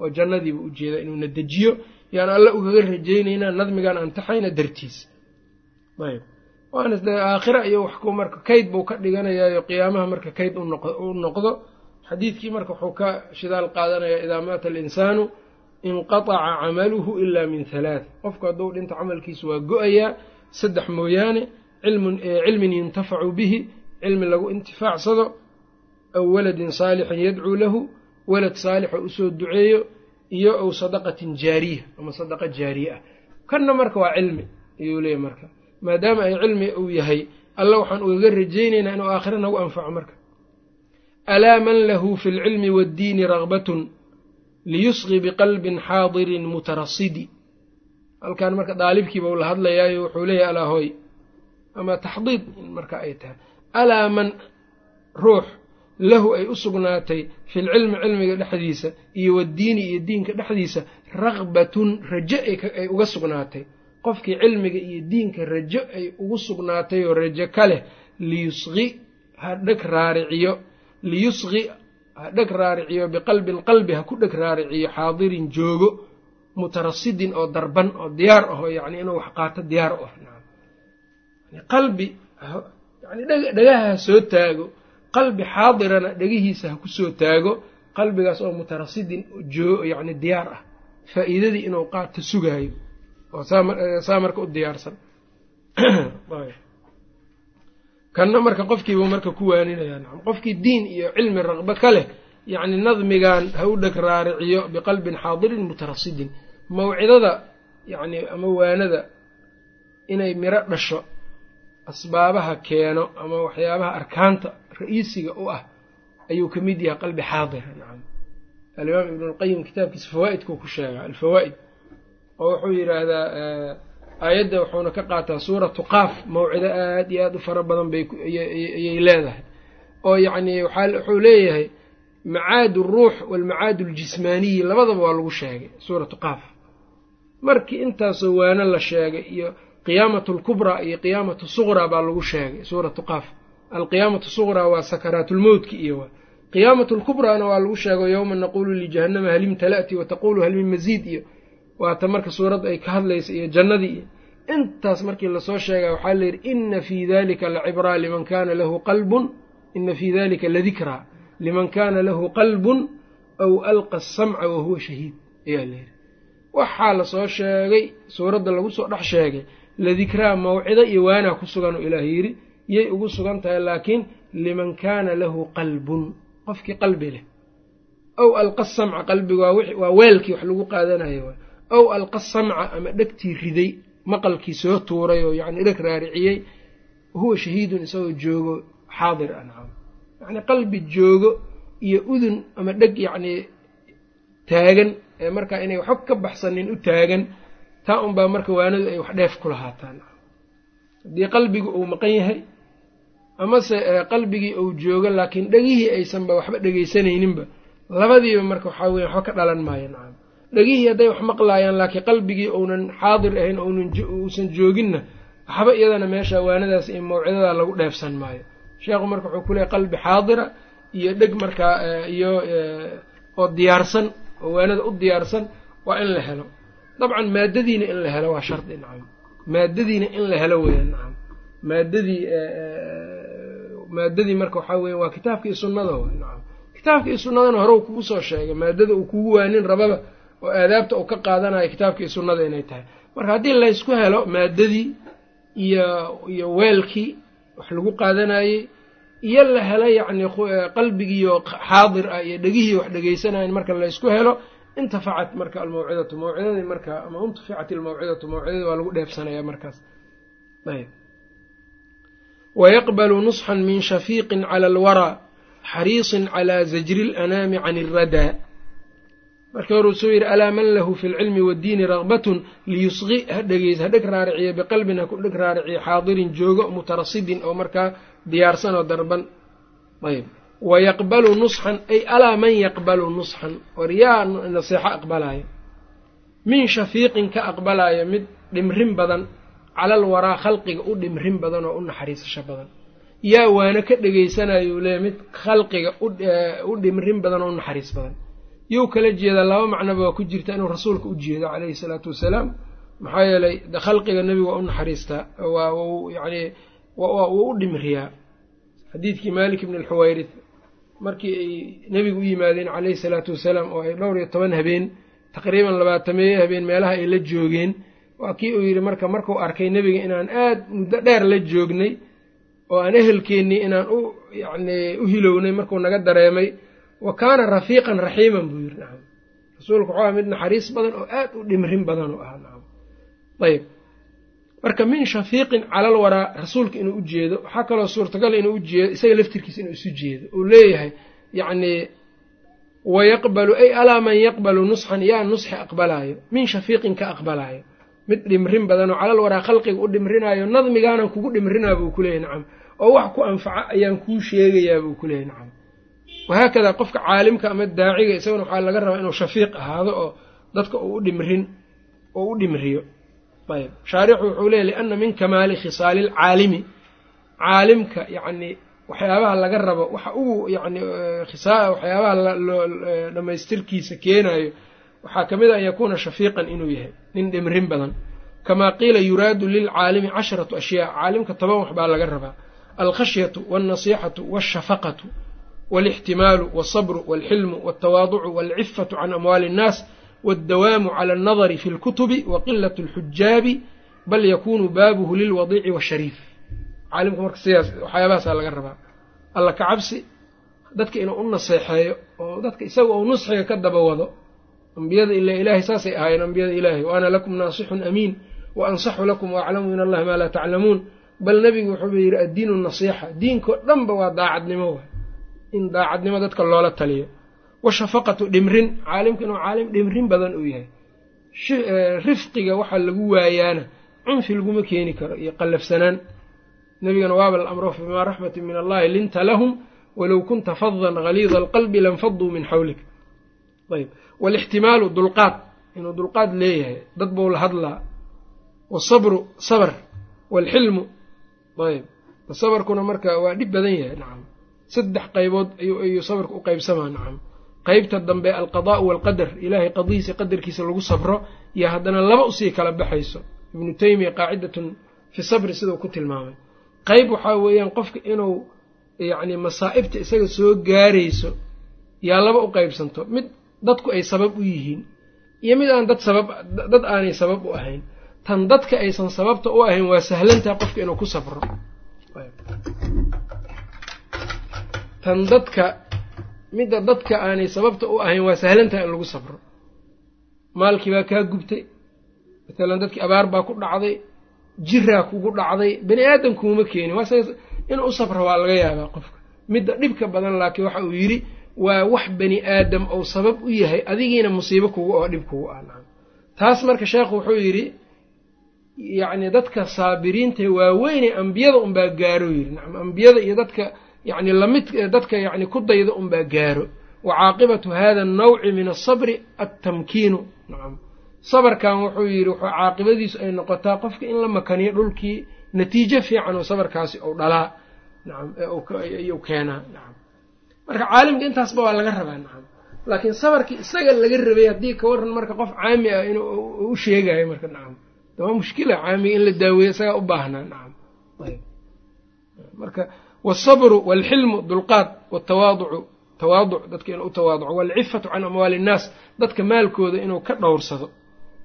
Oo jannadiiba ujeeda inuuna dejiyo. Yaan alle ugaga rajaynaynaa nadmigaan antaxayna dartiis. Ayb waana aakhira iyo wax ku marka kayd buu ka dhiganayaayo qiyaamaha marka kayd u noqdo. Xadiidkii marka wuxuu ka shidaal qaadanayaa idaa maata alinsaanu inqataca camaluhu ilaa min halaath qofku hadduu dhinto camalkiisu waa go'ayaa saddex mooyaane cilmin yuntafacu bihi cilmi lagu intifaacsado aw waladin saalixin yadcuu lahu walad saalixa u soo duceeyo iyo ow sadaqatin jaariya ama sadaqa jaariye ah. Kanna marka waa cilmi ayuu leeyahy marka maadaama ay cilmi uu yahay alla waxaan ugaga rajaynaynaa inuu aakhira nagu anfaco marka. Alaa man lahu fi lcilmi waaddiini ragbatun liyusqi biqalbin xaadirin mutarasidi. Halkan marka daalibkiiba la hadlayaayo wuxuu leeyahay alaa hooy ama taxdiid marka ay tahay. Alaa man ruux lahu ay u sugnaatay fi lcilmi cilmiga dhexdiisa iyo waddiini iyo diinka dhexdiisa ragbatun rajo ay uga sugnaatay qofkii cilmiga iyo diinka rajo ay ugu sugnaatay oo rajo ka leh liyusqi ha dheg raariciyo liyusqi ha dheg raariciyo biqalbin qalbi ha ku dheg raariciyo xaadirin joogo mutarasidin oo darban oo diyaar ahoo yacni inuu wax qaato diyaar u ah. Qalbi yani dhagaha ha soo taago qalbi xaadirana dhegihiisa ha ku soo taago qalbigaas oo mutarasidin joo yacni diyaar ah faa'iidadii inuu qaato sugaayo saa marka u diyaarsan. [clears throat] Kanna marka qofkiibu marka ku waaninaya qofkii diin iyo cilmi raqbo ka leh yacni nadmigan ha u dheg raariciyo biqalbin xaadirin mutarasidin. Mawcidada yacni ama waanada inay miro dhasho asbaabaha keeno ama waxyaabaha arkaanta ra'iisiga u ah ayuu ka mid yahay qalbi xaadira nacam. Alimaam ibnulqayim kitaabkiisa fawaa'idkuu ku sheegaa alfawaa'id oo wuxuu yidhaahdaa aayadda wuxuuna ka qaataa suuratu qaaf mawcido aad iyo aad u fara badan bayayay leedahay. Oo yacni wuxuu leeyahay macaad alruux waalmacaad aljismaaniyi labadaba waa lagu sheegay suuratu qaaf. Markii intaasoo waano la sheegay iyo qiyaamatu alkubraa iyo qiyaamatu suqraa baa lagu sheegay suuratu qaaf. Alqiyaamatu suqraa waa sakaraatulmowtki iyo waa. Qiyaamatu lkubraana waa lagu sheego yowma naquulu lijahannama halim tala'ti wa taquulu hal min masiid iyo waata marka suuradda ay ka hadlaysa iyo jannadii. Iyo intaas markii la soo sheega waxaa layidhi ina fii dalika lacibraa liman kaana lahu qalbun. Ina fii dalika ladikraa liman kaana lahu qalbun aw alqa asamca wahuwa shahiid ayaa layidhi waxaa la soo sheegay suuradda lagu soo dhex sheegay ladikraa mawcido iyo waanaa ku sugan oo ilaah yidhi yay ugu sugan tahay laakiin liman kaana lahu qalbun qofkii qalbi leh. Aw alqa samca qalbiga waa weelkii wax lagu qaadanayo aw alqa samca ama dhegtii riday maqalkii soo tuuray oo yacni dheg raariciyey huwa shahiidun isagoo joogo xaadir nacam yacni qalbi joogo iyo udun ama dheg yacnii taagan ee markaa inay waxba ka baxsanin u taagan taa unbaa marka waanadu ay wax dheef ku lahaataan haddii qalbigu uu maqan yahay amase qalbigii uu joogo laakiin dhegihii aysanba waxba dhegaysanayninba labadiiba marka waxaa weya waxba ka dhalan maayo nacam dhegihii hadday wax maqlaayaan laakiin qalbigii uunan xaadir ahayn uusan jooginna waxba iyadana meesha waanadaas iyo mawcidadaa lagu dheefsan maayo. Sheekhu marka wuxuu ku leehay qalbi xaadira iyo dheg markaa iyo oo diyaarsan oo waanada u diyaarsan waa in la helo. Dabcan maadadiina in la helo waa shardi nacam maadadiina in la helo weya nacam maadadii maadadii marka waxaa weya waa kitaabka iyo sunnada nacam kitaabka iyo sunnadana hore kugu soo sheegay maadada uu kugu waanin rababa oo aadaabta uu ka qaadanayo kitaabka iyo sunnada inay tahay. Marka haddii laysku helo maadadii iyo iyo weelkii wax lagu qaadanayey iyo la helo yacni qalbigiiyo xaadir ah iyo dhegihii wax dhegaysanayan marka laysku helo intafacat marka almawcidatu mawcidadii marka ama intaficat almawcidatu mawcidadii waa lagu dheefsanaya markaas. Ayb wayaqbalu nusxan min shafiiqin cala alwaraa xariisin calaa zajri lanaami can iradaa markii hore uu soo yidhi alaa man lahu fi lcilmi waaddiini ragbatun liyusqi ha dhegeys ha dheg raariciyo biqalbin ha ku dheg raariciyo xaadirin joogo mutarasidin oo markaa diyaarsan oo darban. Ayb wayaqbalu nusxan ay alaa man yaqbalu nusxan war yaa naseexo aqbalaayo. Min shafiiqin ka aqbalaayo mid dhimrin badan calal waraa khalqiga u dhimrin badan oo u naxariisasho badan. Yaa waana ka dhegaysanayuu leeya mid khalqiga u dhimrin badan oo u naxariis badan yuu kala jeedaa laba macnoba waa ku jirta inuu rasuulka u jeedo calayhi salaatu wasalaam. Maxaa yeelay khalqiga nebigu waa u naxariistaa waa yani wuu u dhimriyaa. Xadiidkii maalik ibni alxuwayrith markii ay nebigu u yimaadeen calayhi salaatu wasalaam oo ay dhowr iyo toban habeen taqriiban labaatameeye habeen meelaha ay la joogeen waa kii uu yidhi marka markuu arkay nebiga inaan aad muddo dheer la joognay oo aan ehelkeennii inaan u yacni u hilownay markuu naga dareemay wa kaana rafiiqan raxiiman buu yidhi nacam rasuulku wuxuu aha mid naxariis badan oo aad u dhimrin badan u ahaa nacam ayb marka min shafiiqin calal waraa rasuulka inuu u jeedo waxaa kaloo suurtagal inuu u jeedo isaga laftirkiisa inuu isu jeedo uu leeyahay yacnii wayaqbalu ay alaa man yaqbalu nusxan yaa nusxi aqbalaayo. Min shafiiqin ka aqbalaayo. Mid dhimrin badan oo calal waraa khalqiga u dhimrinaayo nadmigaanan kugu dhimrinaa buu kuleeyahy nacam oo wax ku anfaca ayaan kuu sheegayaa buu kuleeyahy nacam wahaakadaa qofka caalimka ama daaciga isagana waxaa laga rabaa inuu shafiiq ahaado oo dadka uu dhimrin oo u dhimriyo ayb shaarixu wuxuu leeyahy lianna min kamaali khisaali lcaalimi caalimka yacni waxyaabaha laga rabo waxa ugu yacni waxyaabaha dhammaystirkiisa keenayo waxaa ka mid a an yakuuna shafiiqan inuu yahay nin dhimrin badan kamaa qiila yuraadu lilcaalimi casharatu ashyaa caalimka toban wax baa laga rabaa alkhashyatu walnasiixatu walshafaqatu walixtimaalu walsabru walxilmu waltawaaducu walcifatu can amwaali innaas waaldawaamu cala alnadari fi lkutubi wa qilat alxujaabi bal yakunu baabuhu lilwadiici washariif caalimka marka sidaas waxyaabahaasaa laga rabaa alla ka cabsi dadka inuu u naseexeeyo oo dadka isaga uu nusxiga ka daba wado ambiyada ila ilaahay saasay ahaayeen ambiyada ilaahay wa ana lakum naasixun amiin wa ansaxu lakum waaclamu min allahi maa laa taclamuun bal nebigu wuxuuba yidhi addiinu nasiixa diinkao dhanba waa daacadnimo in daacadnimo dadka loola taliyo. Washafaqatu dhimrin caalimka inuu caalim dhimrin badan uu yahay. Rifqiga waxaa lagu waayaana cunfi laguma keeni karo iyo qallafsanaan. Nebigana waaba la amro fabimaa raxmatin min allahi linta lahum walow kunta fadan haliida alqalbi lanfaduu min xawlik ayb walixtimaalu dulqaad inuu dulqaad leeyahay dad buu la hadlaa. Wasabru sabr waalxilmu ayb sabarkuna marka waa dhib badan yahay nacam saddex qaybood ayuu sabarka u qeybsamaa nacam qeybta dambe alqadaa'u waalqadar ilaahay qadihiisa qadarkiisa lagu sabro iyo haddana laba u sii kala baxayso. Ibnu teymiya qaacidatun fi sabri sidau ku tilmaamay. Qeyb waxaa weeyaan qofka inuu yacni masaa'ibta isaga soo gaarayso yaa laba u qeybsanto mid dadku ay sabab u yihiin iyo mid aan dad sabab dad aanay sabab u ahayn. Tan dadka aysan sababta u ahayn waa sahlantaha qofka inuu ku sabro tan dadka midda dadka aanay sababta u ahayn waa sahlantaha in lagu sabro. Maalkii baa kaa gubtay. Matalan dadkii abaar baa ku dhacday jiraa kugu dhacday bani aadam kuuma keeni waa in u sabro waa laga yaabaa qofka. Midda dhibka badan laakiin waxa uu yidhi waa wax bani aadam ou sabab u yahay adigiina musiibo kugu oo dhib kugu ah taas marka sheekhu wuxuu yidhi yacni dadka saabiriinta waaweyne ambiyada unbaa gaaro yidhi. Nacam ambiyada iyo dadka yacni la mid dadka yacni ku dayda unbaa gaaro wa caaqibatu hada annawci min asabri attamkiinu nacam sabarkan wuxuu yidhi wuxuu caaqibadiisu ay noqotaa qofka in la makaniyo dhulkii natiijo fiican oo sabarkaasi ou dhalaa nacam eeayuu keenaa nacam marka caalimka intaasba waa laga rabaa nacam laakiin sabarkii isaga laga rabay haddii ka waran marka qof caami ah inuu u sheegayo marka nacam waa mushkila caamiga in la daaweeyo isagaa u baahnaa nacam ayb marka waalsabru waalxilmu dulqaad waaltawaaducu tawaaduc dadka inuu u tawaaduco waalcifatu can amwaali innaas dadka maalkooda inuu ka dhowrsado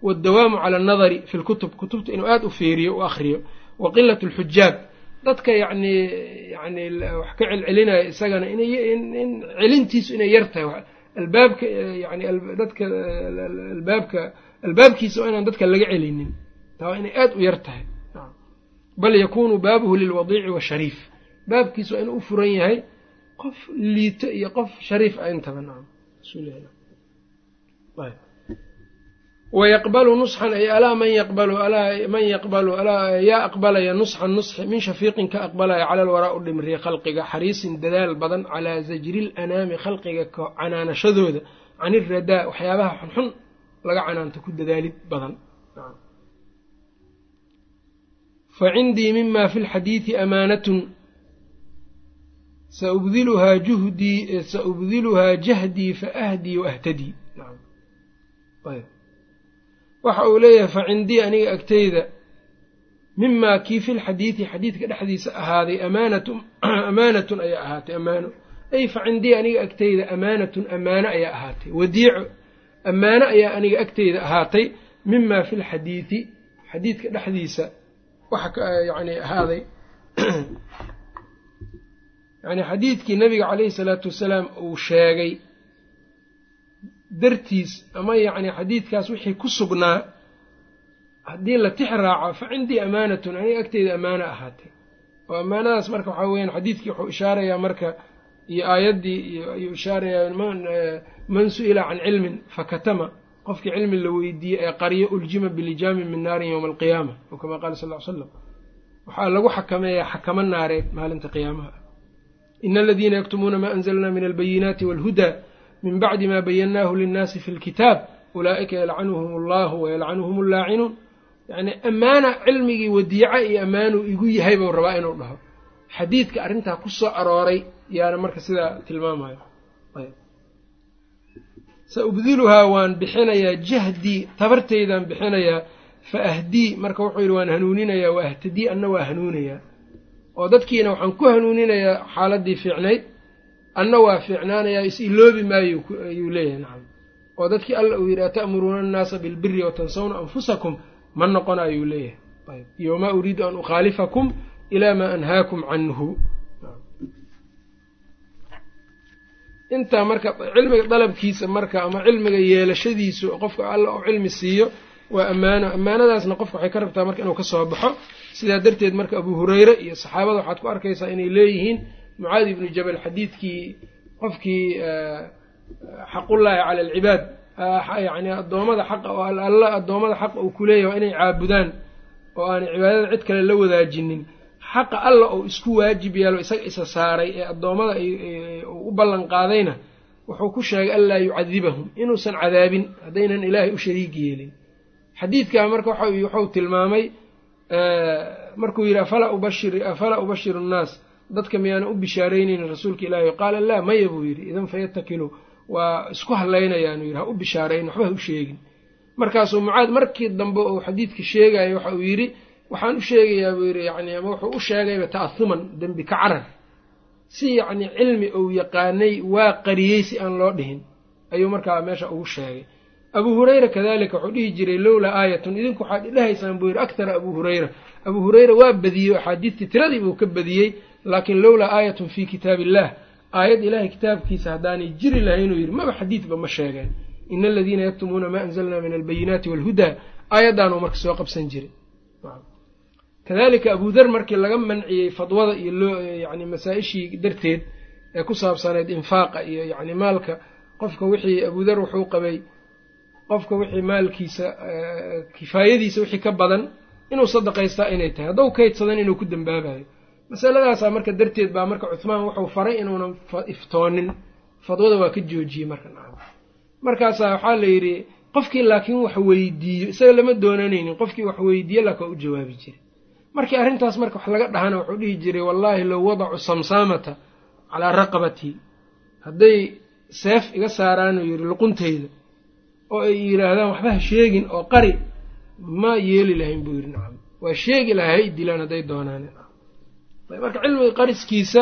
waaldawaamu cala annadari fi lkutub kutubta inuu aada u feeriyo u akhriyo wa qilat alxujaab dadka yacni yacni wax ka celcelinaya isagana in celintiisu inay yar tahay albaabka yani dadka albaabka albaabkiisa waa inaan dadka laga celinin taa inay aada u yar tahay bal yakunu baabuhu lilwadiici washariif baabkiisa waa inuu u furan yahay qof liito iyo qof shariif ah intaba wayaqbalu nusxan ay alaa man yaqbalu man yaqbalu alaa yaa aqbalaya nusxan nusxi min shafiiqin ka aqbalaya cala alwaraa u dhimriya khalqiga xariisin dadaal badan calaa zajri lanaami khalqiga canaanashadooda can iradaa waxyaabaha xunxun laga canaanto ku dadaalid badan. Fa cindii mima fi lxadiidi amaanatun saubdiluhaa juhdii saubdiluhaa jahdii faahdii waahtadii waxa uu leeyahay fa cindii aniga agteyda mimaa kii fi lxadiidi xadiidka dhexdiisa ahaaday amaanatun amaanatun ayaa ahaatay amaano ay fa cindii aniga agteyda amaanatun amaano ayaa ahaatay wadiico ammaano ayaa aniga agteyda ahaatay mimaa fi lxadiidi xadiidka dhexdiisa waxa yani ahaaday yani xadiidkii nabiga caleyhi salaatu wasalaam uu sheegay dartiis ama yacni xadiidkaas wixii ku sugnaa haddii la tix raaco fa cindii amaanatun aniga agteyda ammaano ahaatay oo ammaanadaas marka waxaa weyaan xadiidkii wuxuu ishaarayaa marka iyo aayaddii ayuu ishaarayaa man su'ila can cilmin fakatama. Qofkii cilmi la weydiiyey ee qaryo uljima bilijaamin min naarin yowma alqiyaama oo kamaa qaala sal ly slam waxaa lagu xakameeyaa xakamo naareed maalinta qiyaamaha ina aladiina yaktumuuna ma anzalna min albayinaati walhudaa min bacdi ma bayannaahu linnaasi fi lkitaab ulaa'ika yalcanuhum allahu wayalcanuhum allaacinuun yacni ammaana cilmigii wadiica iyo ammaanuu igu yahay buu rabaa inuu dhaho xadiidka arrintaa ku soo arooray yaana marka sidaa tilmaamayo sa ubdiluhaa waan bixinayaa jahdii tabartaydaan bixinayaa fa ahdii marka wuxuu yidhi waan hanuuninayaa wa ahtadii anna waa hanuunayaa oo dadkiina waxaan ku hanuuninayaa xaaladdii fiicnayd anna waa fiicnaanayaa is iloobi maayo ayuu leeyahay nacam. oo dadkii alla uu yidhi ata'muruuna annaasa bilbiri watansawna anfusakum? ma noqona ayuu leeyahay. Ayb iyo wamaa uriidu an ukhaalifakum ilaa maa anhaakum canhu. Intaa marka cilmiga dalabkiisa marka ama cilmiga yeelashadiisu qofka alla oo cilmi siiyo waa ammaano ammaanadaasna qofka waxay ka rabtaa marka inuu ka soo baxo. Sidaa darteed marka abuu hureyre iyo saxaabada waxaad ku arkaysaa inay leeyihiin mucaadi ibnu jabal xadiidkii qofkii xaqullaahi cala alcibaad. Yacni addoommada xaqa oo alla addoommada xaqa uu ku leeyahy waa inay caabudaan oo aanay cibaadada cid kale la wadaajinin. Xaqa alla oo isku waajib yeelo isaga isa saaray ee addoommada u ballan qaadayna wuxuu ku sheegay anlaa yucadibahum inuusan cadaabin haddaynan ilaahay u shariig yeelin xadiidkaa marka wuxuu tilmaamay markuu yidhi afalaa ubashiru nnaas dadka miyaana u bishaaraynaynin rasuulka ilaahi qaala laa maya buu yidhi idan fayatakilu waa isku hadlaynayaanu yidhi ha u bishaarayn waxba ha u sheegin. Markaasuu mucaad markii dambe uu xadiidka sheegayo waxa uu yidhi waxaan u sheegayaa buu yidhi yani ama wuxuu u sheegayba ta'ahuman dembi ka carar. Si yacni cilmi uu yaqaanay waa qariyey si aan loo dhihin. Ayuu markaa meesha ugu sheegay abuu hureyra kadalika wuxuu dhihi jiray lowlaa aayatun idinku waxaad idhahaysaan buu yidhi aktara abuu hureyra abuu hureyra waa badiyey axaadiistii tiradii buu ka badiyey laakiin lowlaa aayatun fii kitaab illah aayad ilahay kitaabkiisa haddaanay jiri lahaynuu yidhi maba xadiidba ma sheegeen. Ina aladiina yaktumuuna maa anzalna min albayinaati waalhudaa aayaddaanuu marka soo qabsan jiray kadalika abudar markii laga manciyey fadwada iyo loo yani masaa-ishii darteed ee ku saabsanayd infaaqa iyo yani maalka qofka wixii abudar wuxuu qabay qofka wixii maalkiisa kifaayadiisa wixii ka badan inuu sadaqaystaa inay tahay. Hadduu kaydsadan inuu ku dambaabayo masaladaasaa marka darteed baa marka cuhmaan wuxuu faray inuunan iftoonin. Fadwada waa ka joojiyey marka nacam. Markaasaa waxaa la yidhi qofkii laakiin wax weydiiyo isaga lama doonanaynin qofkii wax weydiiyo laakin waa u jawaabi jiray. Markii arrintaas marka wax laga dhahana wuxuu dhihi jiray wallaahi low wadacu samsaamata calaa raqabatii hadday seef iga saaraanuu yidhi luquntayda oo ay yidhaahdaan waxba ha sheegin oo qari ma yeeli lahayn buu yidhi nacam. Waa sheegi lahaa hay dilaan hadday doonaan marka cilmiga qariskiisa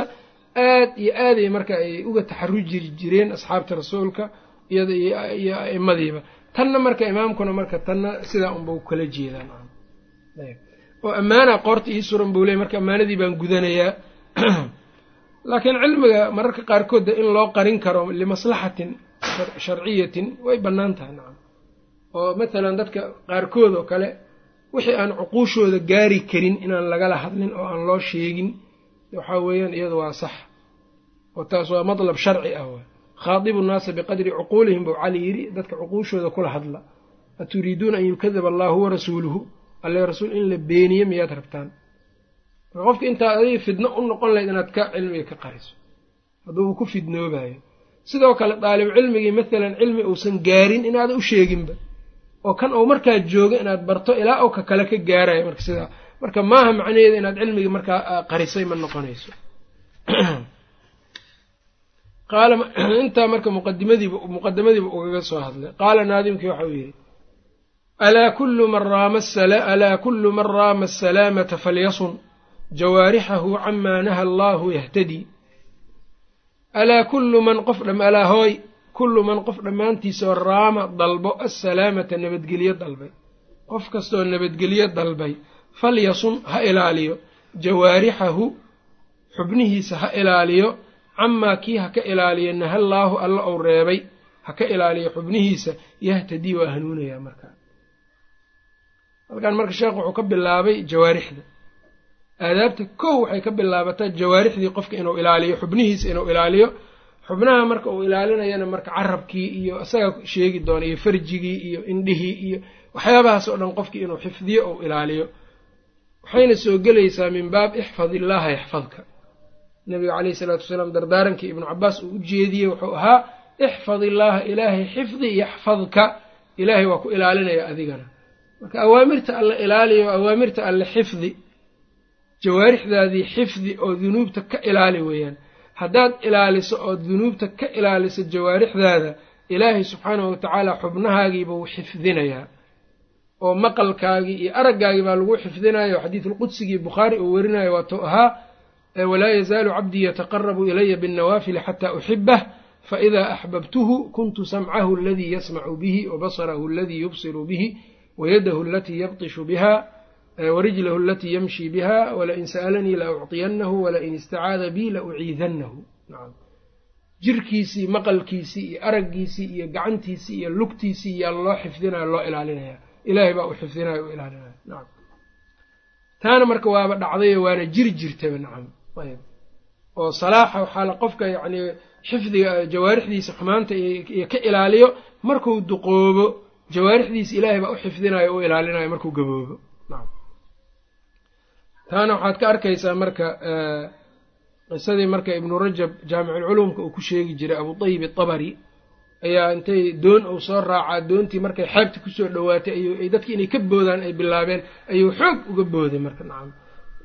aad iyo aaday marka ay uga taxaruji jireen asxaabta rasuulka iyo aimadiiba tanna marka imaamkuna marka tanna sidaa unba kala jeedaa nacam. Oo ammaana qoorta ii suran buu ley marka ammaanadii baan gudanayaa. [clears throat] Laakiin cilmiga mararka qaarkoodda in loo qarin karo limaslaxatin sharciyatin way bannaan tahay nacam. Oo mathalan dadka qaarkood oo kale wixii aan cuquushooda gaari karin inaan lagala hadlin oo aan loo sheegin waxaa weeyaan iyadu waa sax. Oo taas waa matlab sharci ah waa. Khaadibu nnaasa biqadri cuquulihim buu cali yidhi dadka cuquushooda kula hadla. Aturiiduuna an yukadaba allahu warasuuluhu alle rasuul in la beeniye miyaad rabtaan. Marka qofka intaad adiga fidno u noqon lahayd inaad ka cilmiga ka qariso hadduu uu ku fidnoobayo sidoo kale daalib cilmigii mathalan cilmi uusan gaarin inaadan u sheeginba. Oo kan uu markaa joogo inaad barto ilaa uu ka kale ka gaarayo marka sidaa. Marka maaha macnaheeda inaad cilmigii markaa qarisay ma noqonayso. [clears throat] Qaala [clears throat] intaa marka muqadimadiiba muqadamadiiba ugaga soo hadlay. Qaala naadimkii waxa uu yidhi alaa kullu man raama asalaamata falyasun jawaarixahu camaa naha allaahu yahtadi alaa kullu man qof alaa hooy kullu man qof dhammaantiisoo raama dalbo assalaamata nabadgelyo dalbay. Qof kastoo nabadgelyo dalbay falyasun ha ilaaliyo. Jawaarixahu xubnihiisa ha ilaaliyo. Camaa kii ha ka ilaaliyo nahallaahu alla ou reebay ha ka ilaaliyo xubnihiisa yahtadii waa hanuunayaa markaa. Halkan marka sheekh wuxuu ka bilaabay jawaarixda aadaabta kow waxay ka bilaabataa jawaarixdii qofka inuu ilaaliyo xubnihiisa inuu ilaaliyo. Xubnaha marka uu ilaalinayana marka carabkii iyo isaga sheegi doona iyo farjigii iyo indhihii iyo waxyaabahaas oo dhan qofkii inuu xifdiyo ou ilaaliyo. Waxayna soo gelaysaa min baab ixfad illaaha yaxfadka nabiga caleyhi isalaatu wasalaam dardaarankii ibnu cabaas uu u jeediyey wuxuu ahaa ixfad illaaha ilaahay xifdi yaxfadka ilaahay waa ku ilaalinaya adigana. Marka awaamirta alle ilaaliyo awaamirta alle xifdi jawaarixdaadii xifdi oo dunuubta ka ilaali weeyaan. Haddaad ilaaliso oo dunuubta ka ilaaliso jawaarixdaada ilaahay subxaanahu watacaala xubnahaagiiba wuu xifdinayaa. Oo maqalkaagii iyo araggaagii baa lagu xifdinayo xadiidulqudsigii bukhaari uu werinayo waatuu ahaa walaa yazaalu cabdii yataqarabu ilaya binnawaafili xataa uxibah faidaa axbabtuhu kuntu samcahu aladii yasmacu bihi wabasarahu aladii yubsiru bihi wayadahu alatii yabtishu biha warijlahu alatii yamshi biha walain sa'alanii la walain istacaada bi la uciidannahu. Jirkiisii maqalkiisii iyo araggiisii iyo gacantiisii iyo lugtiisii yaa loo xifdinaya loo ilaalinaya. Ilaahay baa u xifdinaya u ilaalinaya. Nacam taana marka waaba dhacdayo waana jiri jirtaba nacam ayb oo salaaxa waxaa la qofka yacni xifdiga jawaarixdiisa xumaanta iyo ka ilaaliyo markuu duqoobo jawaarixdiisa ilaahay baa u xifdinayo u ilaalinayo markuu gaboobo. Nacam taana waxaad ka arkaysaa marka qisadii marka ibnu rajab jaamiculculuumka uu ku sheegi jiray abu tayib atabari ayaa intay doon uu soo raacaa doontii markay xeebta ku soo dhowaatay ay dadki inay ka boodaan ay bilaabeen ayuu xoog uga booday marka nacam.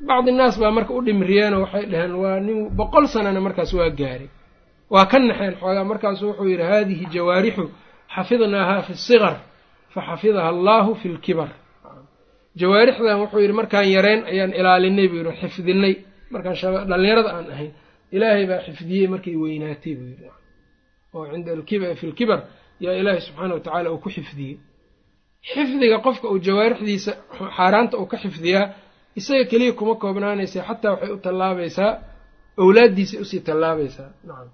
Bacdi naas baa marka u dhimriyeenoo waxay dhaheen waa nin boqol sanana markaas waa gaaray. Waa ka naxeen xoogaa. Markaasu wuxuu yidhi haadihi jawaarixu xafidnaaha fi sigar fa xafidaha allaahu fi lkibar jawaarixdan wuxuu yidhi markaan yareen ayaan ilaalinay buu yidhi xifdinay. Markaan dhallinyarada aan ahayn ilaahay baa xifdiyey markay weynaatay buu yidhi. Oo cinda fi lkibar yaa ilaahay subxaana wa tacaala uu ku xifdiyey. Xifdiga qofka uu jawaarixdiisa xaaraanta uu ka xifdiyaa isaga keliya kuma koobnaanaysa xataa waxay u tallaabaysaa owlaaddiisay u sii tallaabaysaa nacam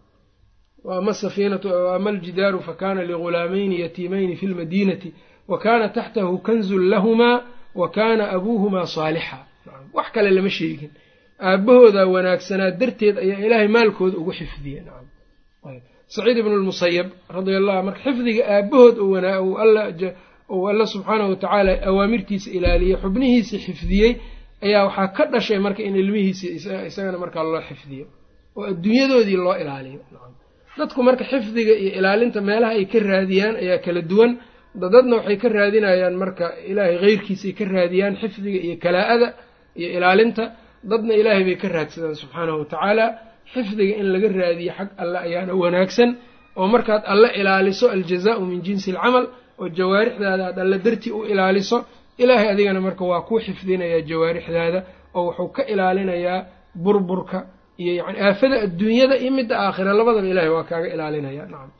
waama safiinatu ama aljidaaru fakana ligulaamayni yatiimayni fi lmadiinati wa kana taxtahu kanzun lahumaa wa kaana abuuhumaa saalixa. Wax kale lama sheegin. Aabahoodaa wanaagsanaa darteed ayaa ilaahay maalkooda ugu xifdiye nacam saciid ibnu lmusayab radia allah marka xifdiga aabahood uu alla subxaanahu watacaala awaamirtiisa ilaaliyey xubnihiisii xifdiyey ayaa waxaa ka dhashay marka in ilmihiisii isagana markaa loo xifdiyo. Oo adduunyadoodii loo ilaaliyo. Dadku marka xifdiga iyo ilaalinta meelaha ay ka raadiyaan ayaa kala duwan dadadna waxay ka raadinayaan marka ilaahay keyrkiisay ka raadiyaan xifdiga iyo kalaa-ada iyo ilaalinta. Dadna ilaahay bay ka raadsadaan subxaanahu watacaala xifdiga in laga raadiyo xag alle ayaana wanaagsan. Oo markaad alle ilaaliso aljazaau min jinsi alcamal oo jawaarixdaada aad alle dartii u ilaaliso ilaahay adigana marka waa kuu xifdinayaa jawaarixdaada oo wuxuu ka ilaalinayaa burburka iyo yani aafada adduunyada iyo midda aakhira. Labadaba ilahay waa kaaga ilaalinaya. Nacam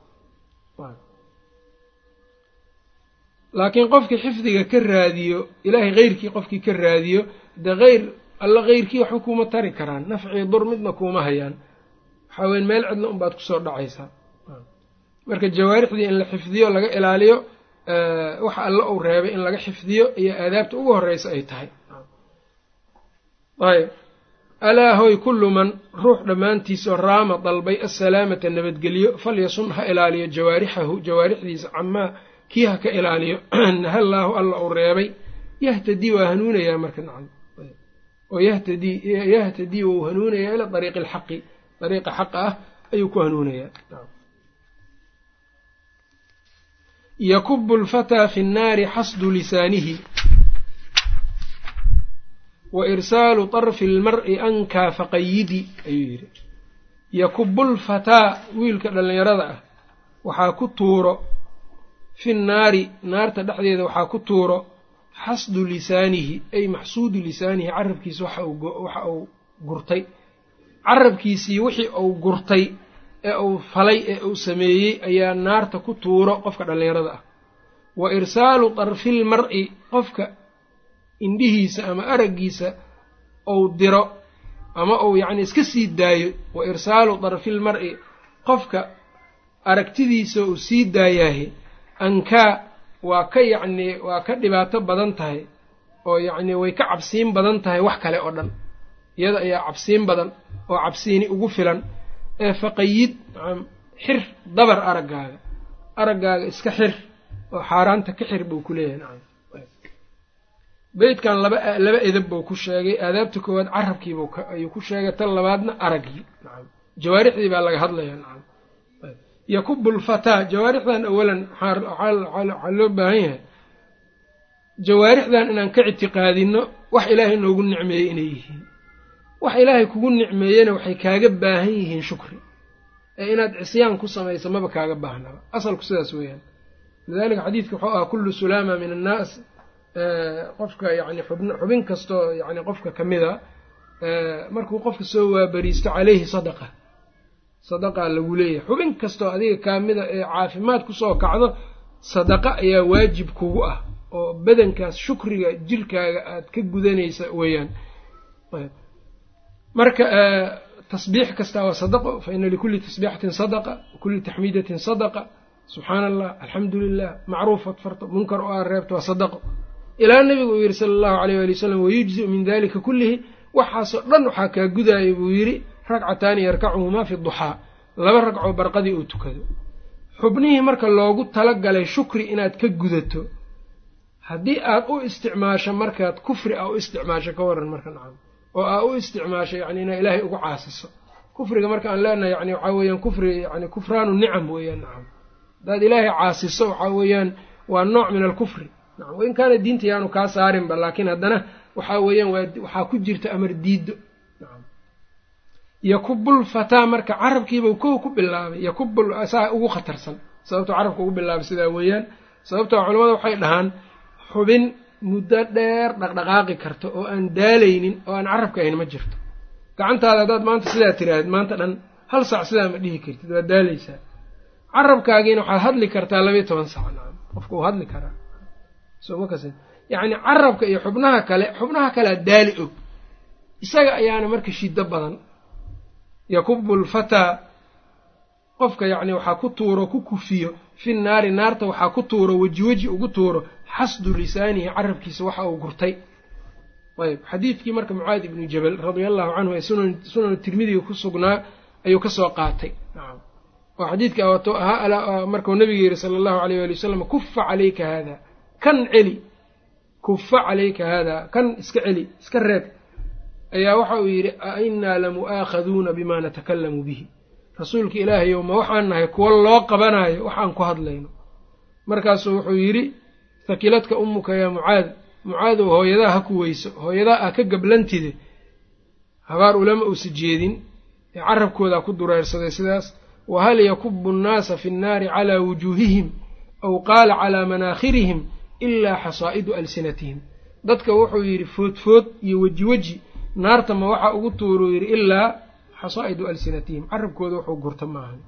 laakiin qofkii xifdiga ka raadiyo ilaahay keyrkii qofkii ka raadiyo de eyr alla keyrkii waxba kuuma tari karaan. Nafcii dur midna kuuma hayaan. Waxaa weyn meel cidla unbaad ku soo dhacaysaa. Marka jawaarixdii in la xifdiyo laga ilaaliyo waxa alla uu reebay in laga xifdiyo iyo aadaabta ugu horeysa ay tahay. Ayb alaa hoy kullu man ruux dhammaantiisoo raama dalbay assalaamata nabadgelyo falyasun ha ilaaliyo jawaarixahu jawaarixdiisa camaa kii ha ka ilaaliyo? [clears throat] Nahallaahu alla uu reebay. Yahtadii waa hanuunayaa marka nacam. Oo yahtadii yahtadii wou hanuunayaa ila dariiqi alxaqi dariiqa xaqa ah ayuu ku hanuunayaa. Yakubu alfataa fi nnaari xasdu lisaanihi. Wa irsaalu طarfi اlmar'i ankaa faqayidi ayuu yidhi. Yakubu lfataa wiilka dhallinyarada ah waxaa ku tuuro fi nnaari naarta dhexdeeda waxaa ku tuuro xasdu lisaanihi ay maxsuudu lisaanihi carabkiisa waxa uu gurtay. Carabkiisii wixii uu gurtay ee uu falay ee uu sameeyey ayaa naarta ku tuuro qofka dhallinyarada ah. Wa irsaalu darfil mar'i qofka indhihiisa ama araggiisa ou diro ama uu yacni iska sii daayo. Wa irsaalu darfil mar'i qofka aragtidiisa uu sii daayaahe ankaa waa ka yacnii waa ka dhibaato badan tahay oo yacnii way ka cabsiin badan tahay wax kale oo dhan. Iyada ayaa cabsiin badan oo cabsiini ugu filan ee faqayid xir dabar araggaaga araggaaga iska xir oo xaaraanta ka xir buu ku leeyahay nacam. Beytkan laba laba edab buu ku sheegay aadaabta koowaad carabkiibuu ayuu ku sheegay tan labaadna araggii jawaarixdii baa laga hadlaya nacam yakubu lfataa jawaarixdan awalan waxaa loo baahan yahay. Jawaarixdan inaan ka ictiqaadino wax ilaahay noogu nicmeeyey inay yihiin. Wax ilaahay kugu nicmeeyena waxay kaaga baahan yihiin shukri. Ee inaad cisyaan ku samayso maba kaaga baahnaba asalku sidaas weeyaan. Lidalika xadiidka wuxuu ahaa kullu sulaama min annaas. Qofka yani xubin kastoo yani qofka ka mida markuu qofka soo waabariisto caleyhi sadaqa sadaqaa lagu leeyahay. Xubin kastoo adiga kaamida ee caafimaad ku soo kacdo sadaqa ayaa waajib kugu ah oo badankaas shukriga jirkaaga aad ka gudanaysa weeyaan. Marka tasbiix kastaa waa sadaqo fa ina likulli tasbiixatin sadaqa wakulli taxmiidatin sadaqa. Subxaana allah alxamdu lilah macruufad farto munkar oo aa reebto waa sadaqo ilaa nabigu uu yidhi sala allahu aleyh waali wasalam wayujziu min dalika kullihi. Waxaasoo dhan waxaa kaa gudaaya buu yidhi ragcataani yarkacuhumaa fi duxaa. Laba ragcoo barqadii uu tukado. Xubnihii marka loogu talagalay shukri inaad ka gudato haddii aad u isticmaasho markaad kufri a u isticmaasho ka waran marka nacam oo aa u isticmaasho yani inaa ilaahay ugu caasiso. Kufriga marka aan leenahay yani waxaa weeyaan kufri yani kufraanu nicam weeyaan nacam. Haddaad ilaahay caasiso waxaa weeyaan waa nooc min alkufri. Nacam wain kaana diinta yaanu kaa saarinba laakiin haddana waxaa weeyaan waxaa ku jirta amar diido yakubul fataa marka carabkiiba kow ku bilaabay yakubul saa ugu khatarsan. Sababtoo carabka ugu bilaabay sidaa weeyaan. Sababtoo culamada waxay dhahaan xubin muddo dheer dhaqdhaqaaqi karta oo aan daalaynin oo aan carabka ahayn ma jirto. Gacantaada haddaad maanta sidaa tiraahid maanta dhan hal sac sidaa ma dhihi kartid waad daalaysaa. Carabkaagiina waxaad hadli kartaa labayo toban sac nacam qofka uu hadli karaa. Soma kas yacni carabka iyo xubnaha kale xubnaha kalea daali og. Isaga ayaana marka shiddo badan yakubu lfataa qofka yacni waxaa ku tuuro ku kufiyo fi naari naarta waxaa ku tuuro weji weji ugu tuuro xasdu lisaanihi carabkiisa waxa uu gurtay. Ayb xadiidkii marka mucaadi ibnu jabal radia allahu canhu ee sunanu tirmidiga ku sugnaa ayuu ka soo qaatay. Nacam oo xadiidka wato ahaa nabiga yihi sala allahu alayh wali wasalam kufa calayka haada. Kan celi kufa calayka haada kan iska celi iska reeb ayaa waxa uu yidhi a innaa lamu'aakhaduuna bima natakalamu bihi. Rasuulka ilaahayow ma waxaan nahay kuwo loo qabanayo waxaan ku hadlayno. Markaasuu wuxuu yidhi hakiladka ummuka yaa mucaad mucaadow hooyadaa ha ku weyso hooyadaa ah ka gablantide. Habaar ulama uusa jeedin ee carabkoodaa ku dureersaday sidaas wa hal yakubu annaasa fi nnaari calaa wujuuhihim aw qaala calaa manaakhirihim ilaa xasaa'idu alsinatihim. Dadka wuxuu yidhi foodfood iyo weji weji naarta ma waxa ugu tuuruu yidhi ilaa xasaa'idu alsinatihim carabkooda wuxuu gurto maahan.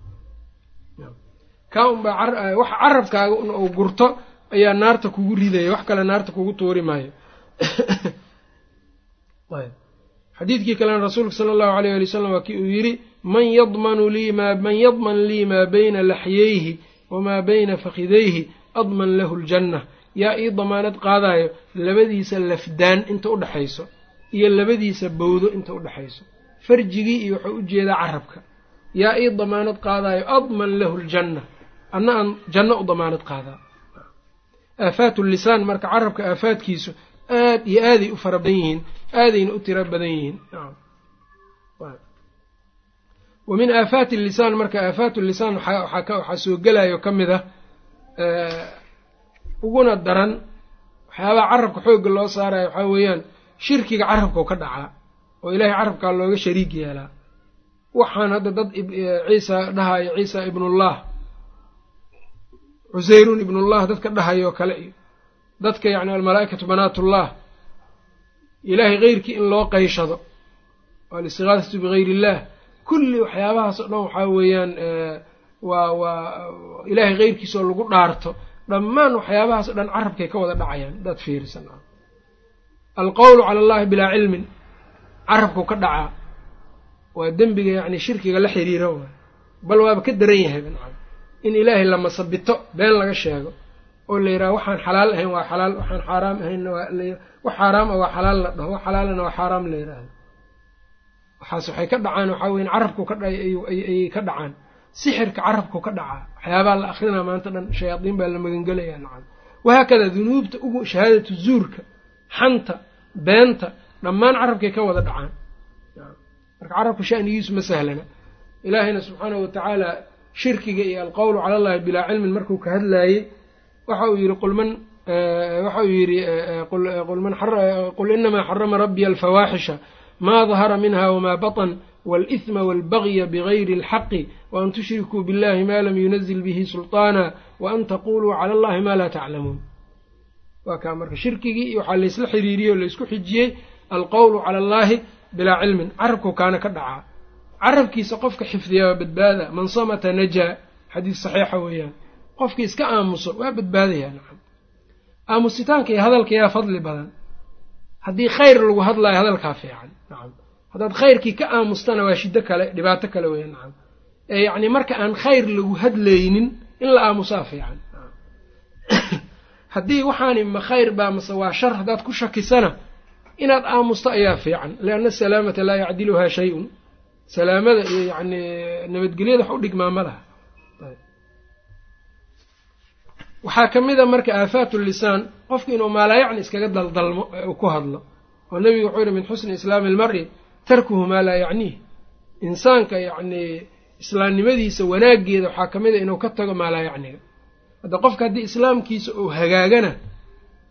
Kaa unbaa wax carabkaaga uu gurto ayaa naarta kugu ridaya wax kale naarta kugu tuuri maayo. [coughs] Xadiidkii kalena rasuulka sala allahu alayh ali wasalam waa kii uu yidhi man yadmanu lii ma man yadman lii maa bayna laxyayhi wamaa bayna fakidayhi adman lahu ljanna yaa ii damaanad qaadayo labadiisa lafdaan inta udhexayso iyo labadiisa bowdo inta udhexayso farjigii iyo wuxuu u jeedaa carabka. Yaa ii damaanad qaadayo adman lahu ljanna. Anna aan janno u damaanad qaadaa. Aafaatu lisaan marka carabka aafaadkiisu aad iyo aaday u fara badan yihiin aadayna u tiro badan yihiin. Wa min aafaati lisaan marka aafaatu lisaan waxaa soo gelayo ka mid ah uguna daran waxyaabaha carabka xoogga loo saarayo waxaa weeyaan shirkiga carabkau ka dhacaa oo ilaahay carabkaa looga shariig yeelaa. Waxaan hadda dad ciisa dhahayo ciisa ibnullah cuseyrun ibnullah dadka dhahayoo kale iyo dadka yacni almalaa'ikatu banaatullah. Ilaahay keyrkii in loo qayshado alistigaasatu bigayr illah kulli waxyaabahaas o dhan waxaa weeyaan waa waa ilaahay keyrkiisa oo lagu dhaarto. Dhammaan waxyaabahaas dhan carabkay ka wada dhacayaan hadaad fiirisan alqowlu cala allahi bilaa cilmin. Carabkau ka dhacaa waa dembiga yacni shirkiga la xiriira waay bal waaba ka daran yahay nacam in ilaahay la masabito been laga sheego oo la yidhaha waxaan xalaal ahayn waa xalaal waxaan xaaraam ahaynna waa wax xaaraam ah waa xalaal la dhaho wax xalaalana waa xaaraam la yidhaahdo waxaas waxay ka dhacaan waxaa weyan carabku ka dha ayay ka dhacaan. Sixirka carabku ka dhacaa waxyaabaa la akrinaa maanta dhan shayaadiin baa la magangelayaa nacam wahaakada dunuubta ugu shahaadatu zuurka xanta beenta dhammaan carabkay ka wada dhacaan marka carabka shanigiisu ma sahlana ilaahayna subxaanahu watacaala shirkiga iyo alqowlu cala allahi bilaa cilmin markuu ka hadlaayey waxa uu yidhi qulman waxa uu yidhi qul inamaa xarama rabbiya alfawaaxisha ma dahara minha wma baطn wاlإثma wاlbagya bgayri اlxaqi waan tushrikuu biاllahi ma lam yunazil bihi sulطaana waan taquluu clى allahi ma laa taclamuun waa kaa marka shirkigii iyo waxaa laysla xiriiriyey o laysku xijiyey alqowlu cala allahi bilaa cilmin. Carabku kaana ka dhacaa. Carabkiisa qofka xifdiya waa badbaada. Man samata najaa. Xadiis saxiixa weeyaan. Qofkii iska aamuso waa badbaadayaa nacam. Aamusitaanka iyo hadalka yaa fadli badan. Haddii khayr lagu hadlayo hadalkaa fiican nacam. Haddaad khayrkii ka aamustana waa shiddo kale dhibaato kale weya nacam. Ee yacni marka aan khayr lagu hadlaynin in la aamusaa fiican haddii waxaani ma khayr baa mase waa shar haddaad ku shakisana inaad aamusto ayaa fiican. Lianna asalaamata laa yacdiluhaa shay-un. Salaamada iyo yacni nabadgelyada wax u dhigmaa ma laha waxaa ka mid a marka aafaatu lisaan qofku inuu maalaayacni iskaga daldalmo uu ku hadlo oo nebigu wuxuu yihi min xusni islaami almari tarkuhu maa laa yacniih insaanka yacnii islaamnimadiisa wanaaggeeda waxaa ka mid a inuu ka tago maa laa yacniga hadda qofka haddii islaamkiisa uu hagaagana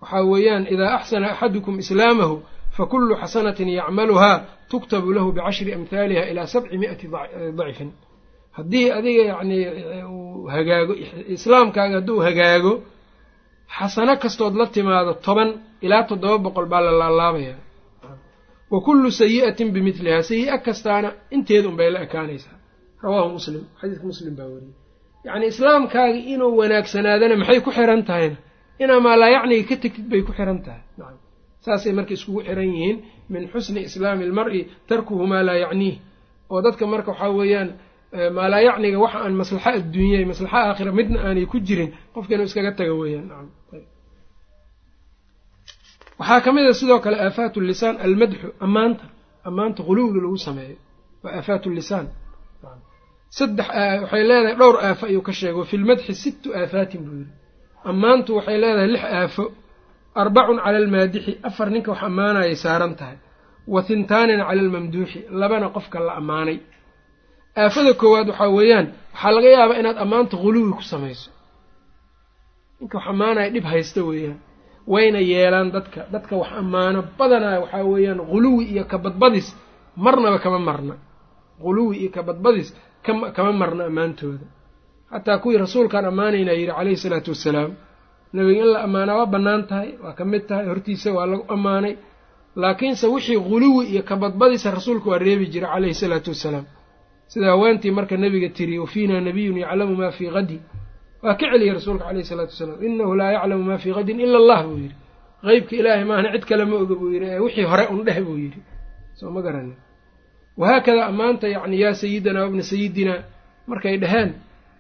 waxaa weeyaan idaa axsana axadukum islaamahu fakulu xasanatin yacmaluhaa tuktabu lahu bicashri amhaaliha ilaa sabci mi'ati dacfin haddii adiga yacnii uu hagaago islaamkaaga hadduu hagaago xasano kastood la timaado toban ilaa toddoba boqol baa la laalaabaya. Wa kullu sayi'atin bimidlihaa sayi-a kastaana inteeda unbay la ekaanaysaa. Rawaahu muslim xadiiska muslim baa wariyey yacni islaamkaaga inuu wanaagsanaadana maxay ku xiran tahayna? Inaa maalaa yacniga ka tegtid bay ku xiran tahay. Nacam. Saasay marka iskugu xiran yihiin min xusni islaami almar-i tarkuhu maa laa yacniih oo dadka marka waxaa weeyaan maalaa yacniga waxa aan maslaxa adduunya iyo maslaxa aakhira midna aanay ku jirin qofka inuu iskaga taga weeyaan. Nacam. Waxaa ka mid a sidoo kale aafaat lisaan almadxu ammaanta ammaanta quluwiga lagu sameeyo. Waa aafaat lisaan saddex waxay leedahay dhowr aafo ayuu ka sheegay. Wafi lmadxi sittu aafaatin buu yidhi. Ammaantu waxay leedahay lix aafo. Arbacun cala almaadixi. Afar ninka wax ammaanayay saaran tahay. Wa hintaanin cala almamduuxi. Labana qofka la ammaanay. Aafada koowaad waxaa weeyaan waxaa laga yaabaa inaad ammaanta quluwi ku samayso. Ninka wax ammaanaya dhib haysta weeyaan. Wayna yeelaan dadka. Dadka wax ammaano badanaa waxaa weeyaan quluwi iyo kabadbadis. Marnaba kama marna. Quluwi iyo kabadbadis kama marna ammaantooda. Xataa kuwii rasuulkaan ammaanaynaa yidhi calayhi salaatu wassalaam nebiga in la ammaanaa waa bannaan tahay waa ka mid tahay hortiisa waa lagu ammaanay. Laakiinse wixii quluwi iyo kabadbadisa rasuulka waa reebi jira calayhi salaatu wassalaam. Sida haweentii marka nebiga tiri wafiina nabiyun yaclamu maa fii qadi waa ka celiyey rasuulka caleyhi isalaatu wasalaam inahu laa yaclamu maa fii qadin ila allah buu yidhi. Qeybka ilaahay maahna cid kale ma oga buu yidhi. Ee wixii hore un dheh buu yidhi. Soo ma garanin wahaakadaa ammaanta yacni yaa sayidinaa wabna sayidinaa markay dhaheen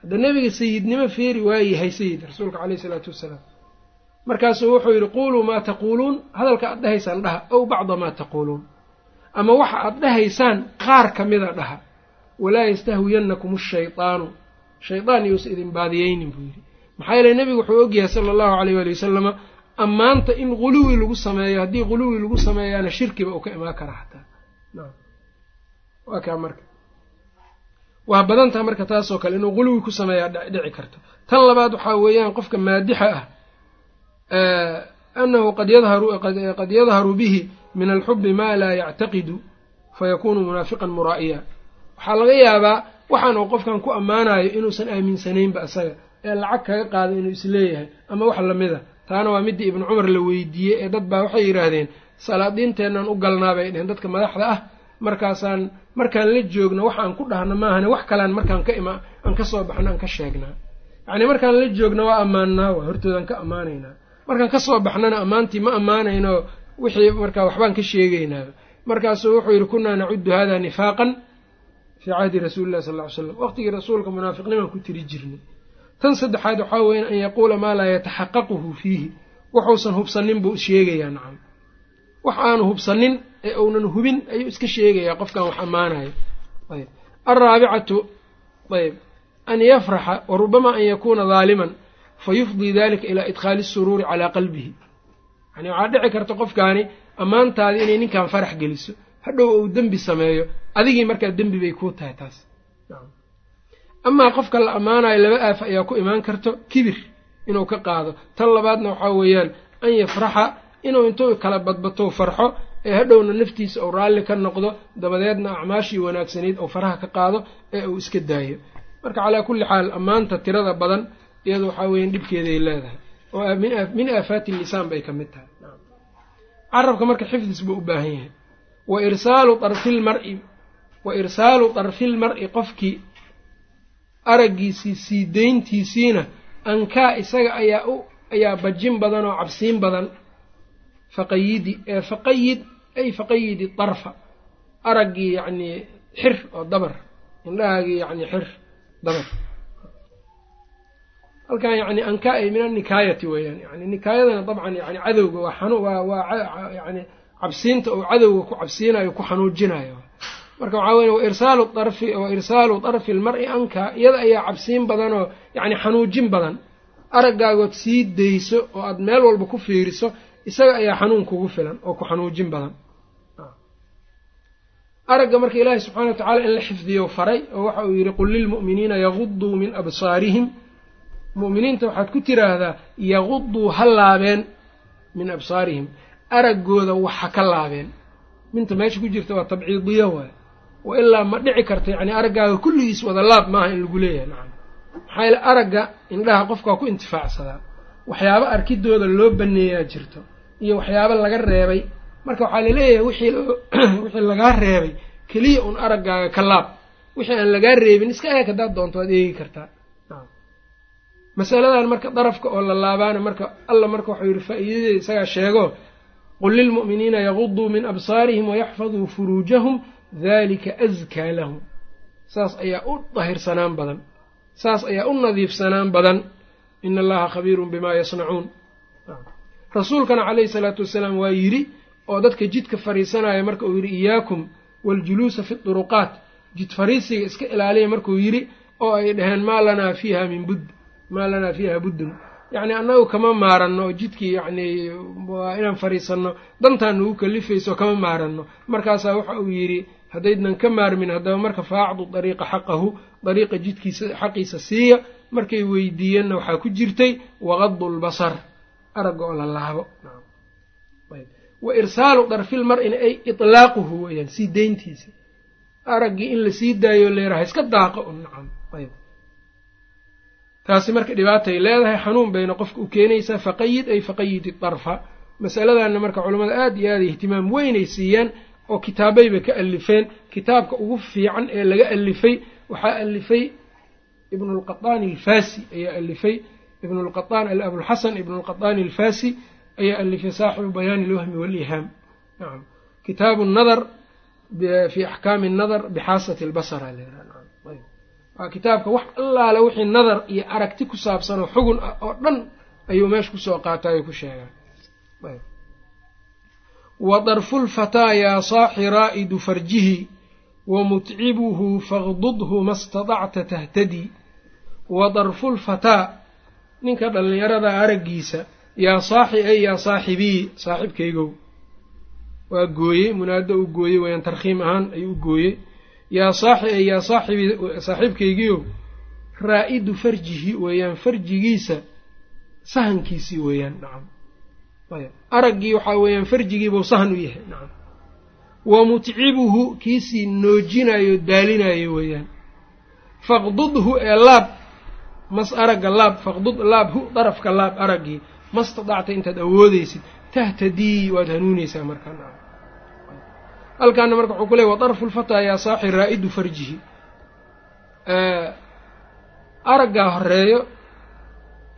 hadda nebiga sayidnimo feeri waayahay sayid rasuulka caleyhi isalaatu wassalaam markaasuu wuxuu yidhi quuluu maa taquuluun hadalka aad dhahaysaan dhaha ow bacda maa taquuluun ama waxa aad dhahaysaan qaar ka mida dhaha walaa yastahwiyannakum ashaydaanu shaydaan iyousa idin baadiyeynin buu yidhi maxaa yeele nebigu wuxuu ogyahay sala allahu aleyh waali wasalama ammaanta in quluwi lagu sameeyo haddii quluwi lagu sameeyaana shirkiba uu ka imaan karaa xataa waa kaa marka. Waa badantaha marka taasoo kale inuu quluwi ku sameeyaa dhici karto. Tan labaad waxaa weeyaan qofka maadixa ah annahu qad yadharu bihi min alxubi maa laa yactaqidu fayakuunu munaafiqan muraa'iya. Waxaa laga yaabaa waxaan uu qofkan ku ammaanayo inuusan aaminsanaynba isaga ee lacag kaga qaado inuu is leeyahay ama wax lamida taana waa midii ibnu cumar la weydiiyey ee dad baa waxay yidhaahdeen salaadiinteennan u galnaa bay dheheen dadka madaxda ah markaasaan markaan la joogno wax aan ku dhahno maahane wax kalean markaan ka ima aan ka soo baxno aan ka sheegnaa yacnii markaan la joogno waa ammaannaa waa hortoodaan ka ammaanaynaa markaan ka soo baxnana ammaantii ma ammaanayno wixii markaa waxbaan ka sheegaynaaba markaasuu wuxuu yidhi kunnaa nacudu hada nifaaqan fii cahdi rasuuli illahi sal ly slam waqtigii rasuulka munaafiqnimaan ku tiri jirnay. Tan saddexaad waxaa weya an yaquula maa laa yataxaqaquhu fiihi. Wuxuusan hubsanin buu sheegayaa nacam. Wax aanu hubsanin ee uunan hubin ayuu iska sheegayaa qofkan wax ammaanayo. Ayb. Alraabicatu ayb an yafraxa wa rubama an yakuuna daaliman fa yufdii dalika ilaa idkhaali asuruuri calaa qalbihi. Yani waxaa dhici karta qofkaani ammaantaadi inay ninkan farax geliso. Hadhow uu dembi sameeyo adigii markaa dembi bay kuu tahay taas. Amaa qofka la ammaanayo laba aafa ayaa ku imaan karto kibir inuu ka qaado. Tan labaadna waxaa weeyaan an yafraxa inuu intuu kala badbato farxo ee hadhowna naftiisa uu raalli ka noqdo dabadeedna acmaashii wanaagsanayd oo faraha ka qaado ee uu iska daayo. Marka calaa kulli xaal ammaanta tirada badan iyadu waxaa weeyaan dhibkeeday leedahay. Oo min aafaati lisaan bay ka mid tahay. Carabka marka xifdis buu u baahan yahay. Wa irsaalu darfilmari wa irsaalu darfilmar-i qofkii araggiisii sii deyntiisiina ankaa isaga ayaa u ayaa bajin badan oo cabsiin badan. Faqayidi ee faqayid ay faqayidi darfa araggii yacnii xir oo dabar. Indhahaagii yacni xir dabar. Halkan yacni ankaa ay min annikaayati weeyaan. Yani nikaayadana dabcan yani cadowga waa xanu waa waa yani cabsiinta oo cadowga ku cabsiinayo ku xanuujinayo marka waxaa weya wairsaalu darfi wa irsaalu darfi lmar-i ankaa iyada ayaa cabsiin badan oo yacni xanuujin badan. Araggaagood sii dayso oo aada meel walba ku fiiriso isaga ayaa xanuun kugu filan oo ku xanuujin badan aragga marka ilaahi subxana wa tacala in la xifdiyo faray oo waxa uu yidhi qul lilmu'miniina yaguduu min absaarihim. Mu'miniinta waxaad ku tiraahdaa yaguduu ha laabeen min absaarihim. Araggooda wax ha ka laabeen. Minta meesha ku jirta waa tabciidiyo waay. Wa ilaa ma dhici karta yacni araggaaga kulligiis wada laab maaha in lagu leeyahay nacam maxaa yaele aragga indhaha qofka waa ku intifaacsadaa waxyaabo arkidooda loo baneeyaa jirto iyo waxyaabo laga reebay marka waxaa la leeyahay wixii [clears throat] wixii lagaa reebay keliya un araggaaga ka laab. Wixii aan lagaa reebin iska eeg haddaad doonto waad eegi kartaa. Masaladan marka darafka oo la laabaana marka alla marka waxuu yidhi faa'iidadeeda isagaa sheego qul lilmu'miniina yaguduu min absaarihim wayaxfaduu furuujahum dalika askaa lahum. Saas ayaa u dahirsanaan badan. Saas ayaa u nadiifsanaan badan. Ina allaha khabiirun bimaa yasnacuun. Rasuulkana calayhi salaatu wasalaam waa yidhi oo dadka jidka fariisanaya marka uu yidhi iyaakum waljuluusa fi duruqaat. Jid fariisiga iska ilaaliya markuu yidhi oo ay dhaheen maa lanaa fiiha min budd. Maa lanaa fiiha buddun. Yacni annagu kama maaranno oo jidkii yacni waa inaan fariisanno dantaan nagu kalifayso kama maaranno. Markaasaa waxa uu yidhi haddaydnan ka maarmin haddaba marka faacdu dariiqa xaqahu dariiqa jidkiisa xaqiisa siiya markay weydiiyeenna waxaa ku jirtay waqadu lbasar aragga oo la laabo wa irsaalu darfil mar-ina ay itlaaquhu weeyaan sii deyntiisa araggii in la sii daayo leeraha iska daaqo un nacam ayb taasi marka dhibaatay leedahay xanuun bayna qofka u keenaysaa faqayid ay faqayid idarfa masaladanna marka culamada aada iyo aada ihtimaam weynay siiyaan oo kitaabayba ka alifeen kitaabka ugu fiican ee laga alifay waxaa alifay ibnulqaطaani alfasi ayaa alifay ibnulqaطaan abulxasan ibnulqaطaani alfasi ayaa alifay saaxibu bayaani alwahmi walihaam nacam kitaabu nadar fi axkaami nadar bixaasati albasara waa kitaabka wax allaale wixii nadar iyo aragti ku saabsanoo xugun ah oo dhan ayuu meesha ku soo qaatayo ku sheegaa wa darfulfataa yaa saaxi raa'idu farjihi wa mutcibuhu faqdudhu ma stadacta tahtadii wa darfulfataa ninka dhallinyarada araggiisa yaa saaxi ay yaa saaxibii saaxibkaygow. Waa gooyey munaado u gooyey wayaan tarkhiim ahaan ayuu u gooyey yaa saaxi ay yaa saaxibi saaxiibkaygiiow raa'idu farjihi weeyaan farjigiisa sahankiisii weeyaan nacam araggii waxaa weeyaan farjigiibuu sahan u yahay nacam wa mutcibuhu kiisii noojinayo daalinayo weeyaan faqdudhu ee laab mas aragga laab faqdud laab hu darafka laab araggii mastadacta intaad awoodeysid tahtadii waad hanuuneysaa markaa nacam halkaana marka wuxuu ku leey wadarfu lfataa yaa saaxi raa'idu farjihi. Araggaa horeeyo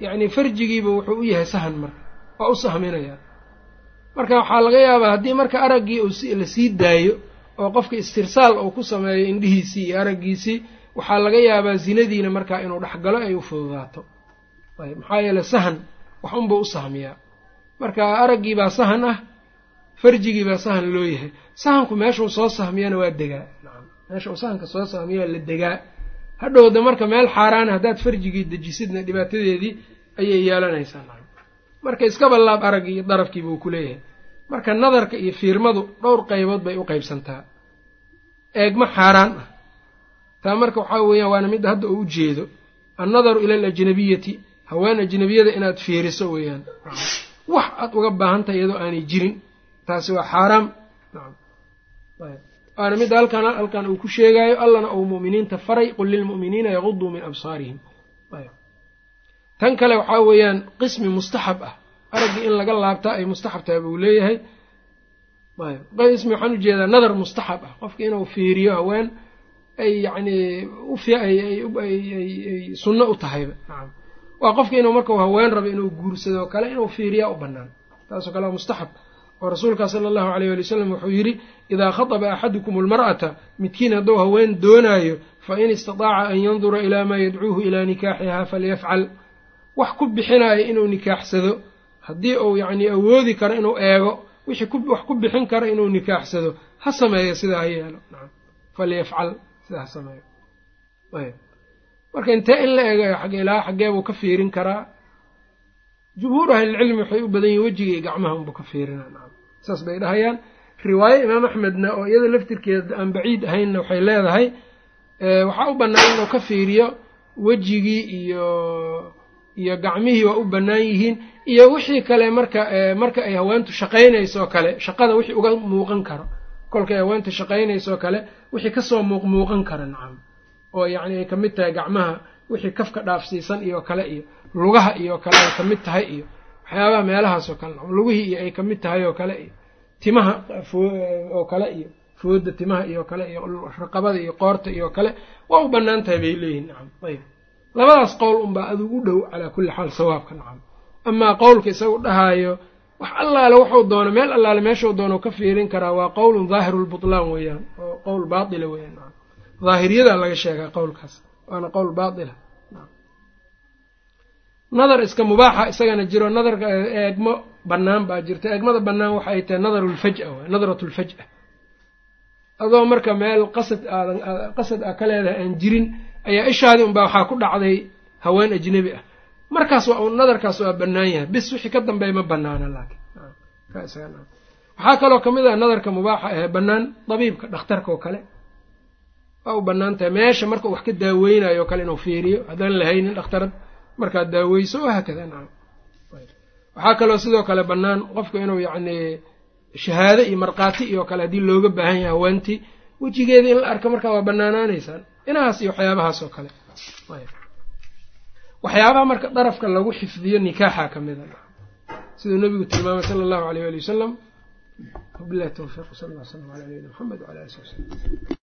yacni farjigiiba wuxuu u yahay sahan marka waa u sahminayaa marka waxaa laga yaabaa haddii marka araggii la sii daayo oo qofka istirsaal uu ku sameeyo indhihiisii iyo araggiisii waxaa laga yaabaa zinadiina markaa inuu dhexgalo ay u fududaato. Ayb maxaa yeele sahan wax unbuu u sahmiyaa marka araggiibaa sahan ah farjigiibaa sahan loo yahay. Sahanku meeshuu soo sahmiyana waa degaa. Nacam meeshuu sahanka soo sahmiyaa la degaa. Hadhowda marka meel xaaraana haddaad farjigii dejisidna dhibaatadeedii ayay yeelanaysaa marka iskaba laab araggii iyo darafkiiba uu ku leeyahay. Marka nadarka iyo fiirmadu dhowr qaybood bay u qaybsantaa. Eegma xaaraan ah. Taa marka waxaa weeyaan waana midda hadda uu u jeedo. Annadaru ila alajnabiyati haween ajnabiyada inaad fiiriso weeyaan. Wax aad uga baahantahay iyadoo aanay jirin taasi waa xaaraam. Waana midda halkan halkan uu ku sheegaayo allana uu mu'miniinta faray qul lilmu'miniina yaguduu min absaarihim. Tan kale waxaa weeyaan qismi mustaxab ah. Araggii in laga laabtaa ay mustaxab tahay buu leeyahay. Qismi waxaan u jeedaa nadar mustaxab ah. Qofka inuu fiiriyo haween ay yacni ay sunno u tahayba waa qofka inuu markau haween rabo inuu guursado o kale inuu fiiriyaa u bannaan. Taasoo kale waa mustaxab oo rasuulkaa sala allahu aleyh wali wasalam wuxuu yidhi idaa khataba axadukum almar'ata midkiin hadduu haween doonaayo fa in istataaca an yandura ilaa maa yadcuuhu ilaa nikaaxihaa falyafcal. Wax ku bixinaayo inuu nikaaxsado. Haddii uu yacni awoodi karo inuu eego wixii wax ku bixin karo inuu nikaaxsado ha sameeyo sidaa ha yeelo. Falyafcal sidaa ha sameeyo marka intee in la eegayo xagge ilaa xaggee buu ka fiirin karaa. Jumhuur ahlilcilmi waxay u badan yihiin wejiga iyo gacmaha unbuu ka fiirinaa nacam saas bay dhahayaan. Riwaayo imaam axmedna oo iyada laftirkeeda aan baciid ahaynna waxay leedahay waxaa u bannaan inuu ka fiiriyo wejigii iyo iyo gacmihii waa u bannaan yihiin iyo wixii kale marka marka ay haweentu shaqaynaysoo kale shaqada wixii uga muuqan karo. Kolkay haweentu shaqaynaysoo kale wixii ka soo muuq muuqan kara nacam oo yacni ay ka mid tahay gacmaha wixii kafka dhaafsiisan iyo kale iyo lugaha iyo kale ay ka mid tahay iyo waxyaabaha meelahaasoo kale lugihii iyo ay ka mid tahay oo kale iyo timaha oo kale iyo fooda timaha iyo kale iyo raqabada iyo qoorta iyo kale waa u bannaan tahay bay leeyihiin nacam ayb labadaas qowl unbaa adigu u dhow calaa kulli xaal sawaabka nacam amaa qowlka isagu dhahaayo wax allaale wuxuu doono meel allaale meeshuu doono ka fiirin karaa waa qowlun daahiru lbutlaan weeyaan oo qowl baatila weeyaan daahiriyadaa laga sheegaa qowlkaas. Waana qowl baatila nadar iska mubaaxa isagana jiro. Nadarka eegmo bannaan baa jirta. Eegmada bannaan waxa ay tahay nadaru lfaj'a waay nadratu lfaj'a adoo marka meel qasad aadan qasad a ka leedahay aan jirin ayaa ishaadii unbaa waxaa ku dhacday haween ajnebi ah. Markaas waa nadarkaas waa bannaan yahay. Bis wixii ka dambeeya ma bannaana laakiin. Waxaa kaloo ka mid ah nadarka mubaaxa ee bannaan dabiibka dhakhtarka oo kale waa u bannaan meesha marka wax ka daaweynayo o kale inuu fiiriyo. Haddaan lahaynin dhakhtarad markaad daaweyso oo haakada nacam waxaa kaloo sidoo kale bannaan qofka inuu yacni shahaado iyo markhaati iyo kale haddii looga baahan yahay haweentii wejigeeda in la arka markaa waa bannaanaanaysaan. Inahaas iyo waxyaabahaas oo kale. Waxyaabaha marka darafka lagu xifdiyo nikaaxa ka mida siduu nabigu tilmaamay sala allahu aleyh ali wasalam wabilahi towfiiq sal alla slam ala nabiyina maxamed wala ali sab slm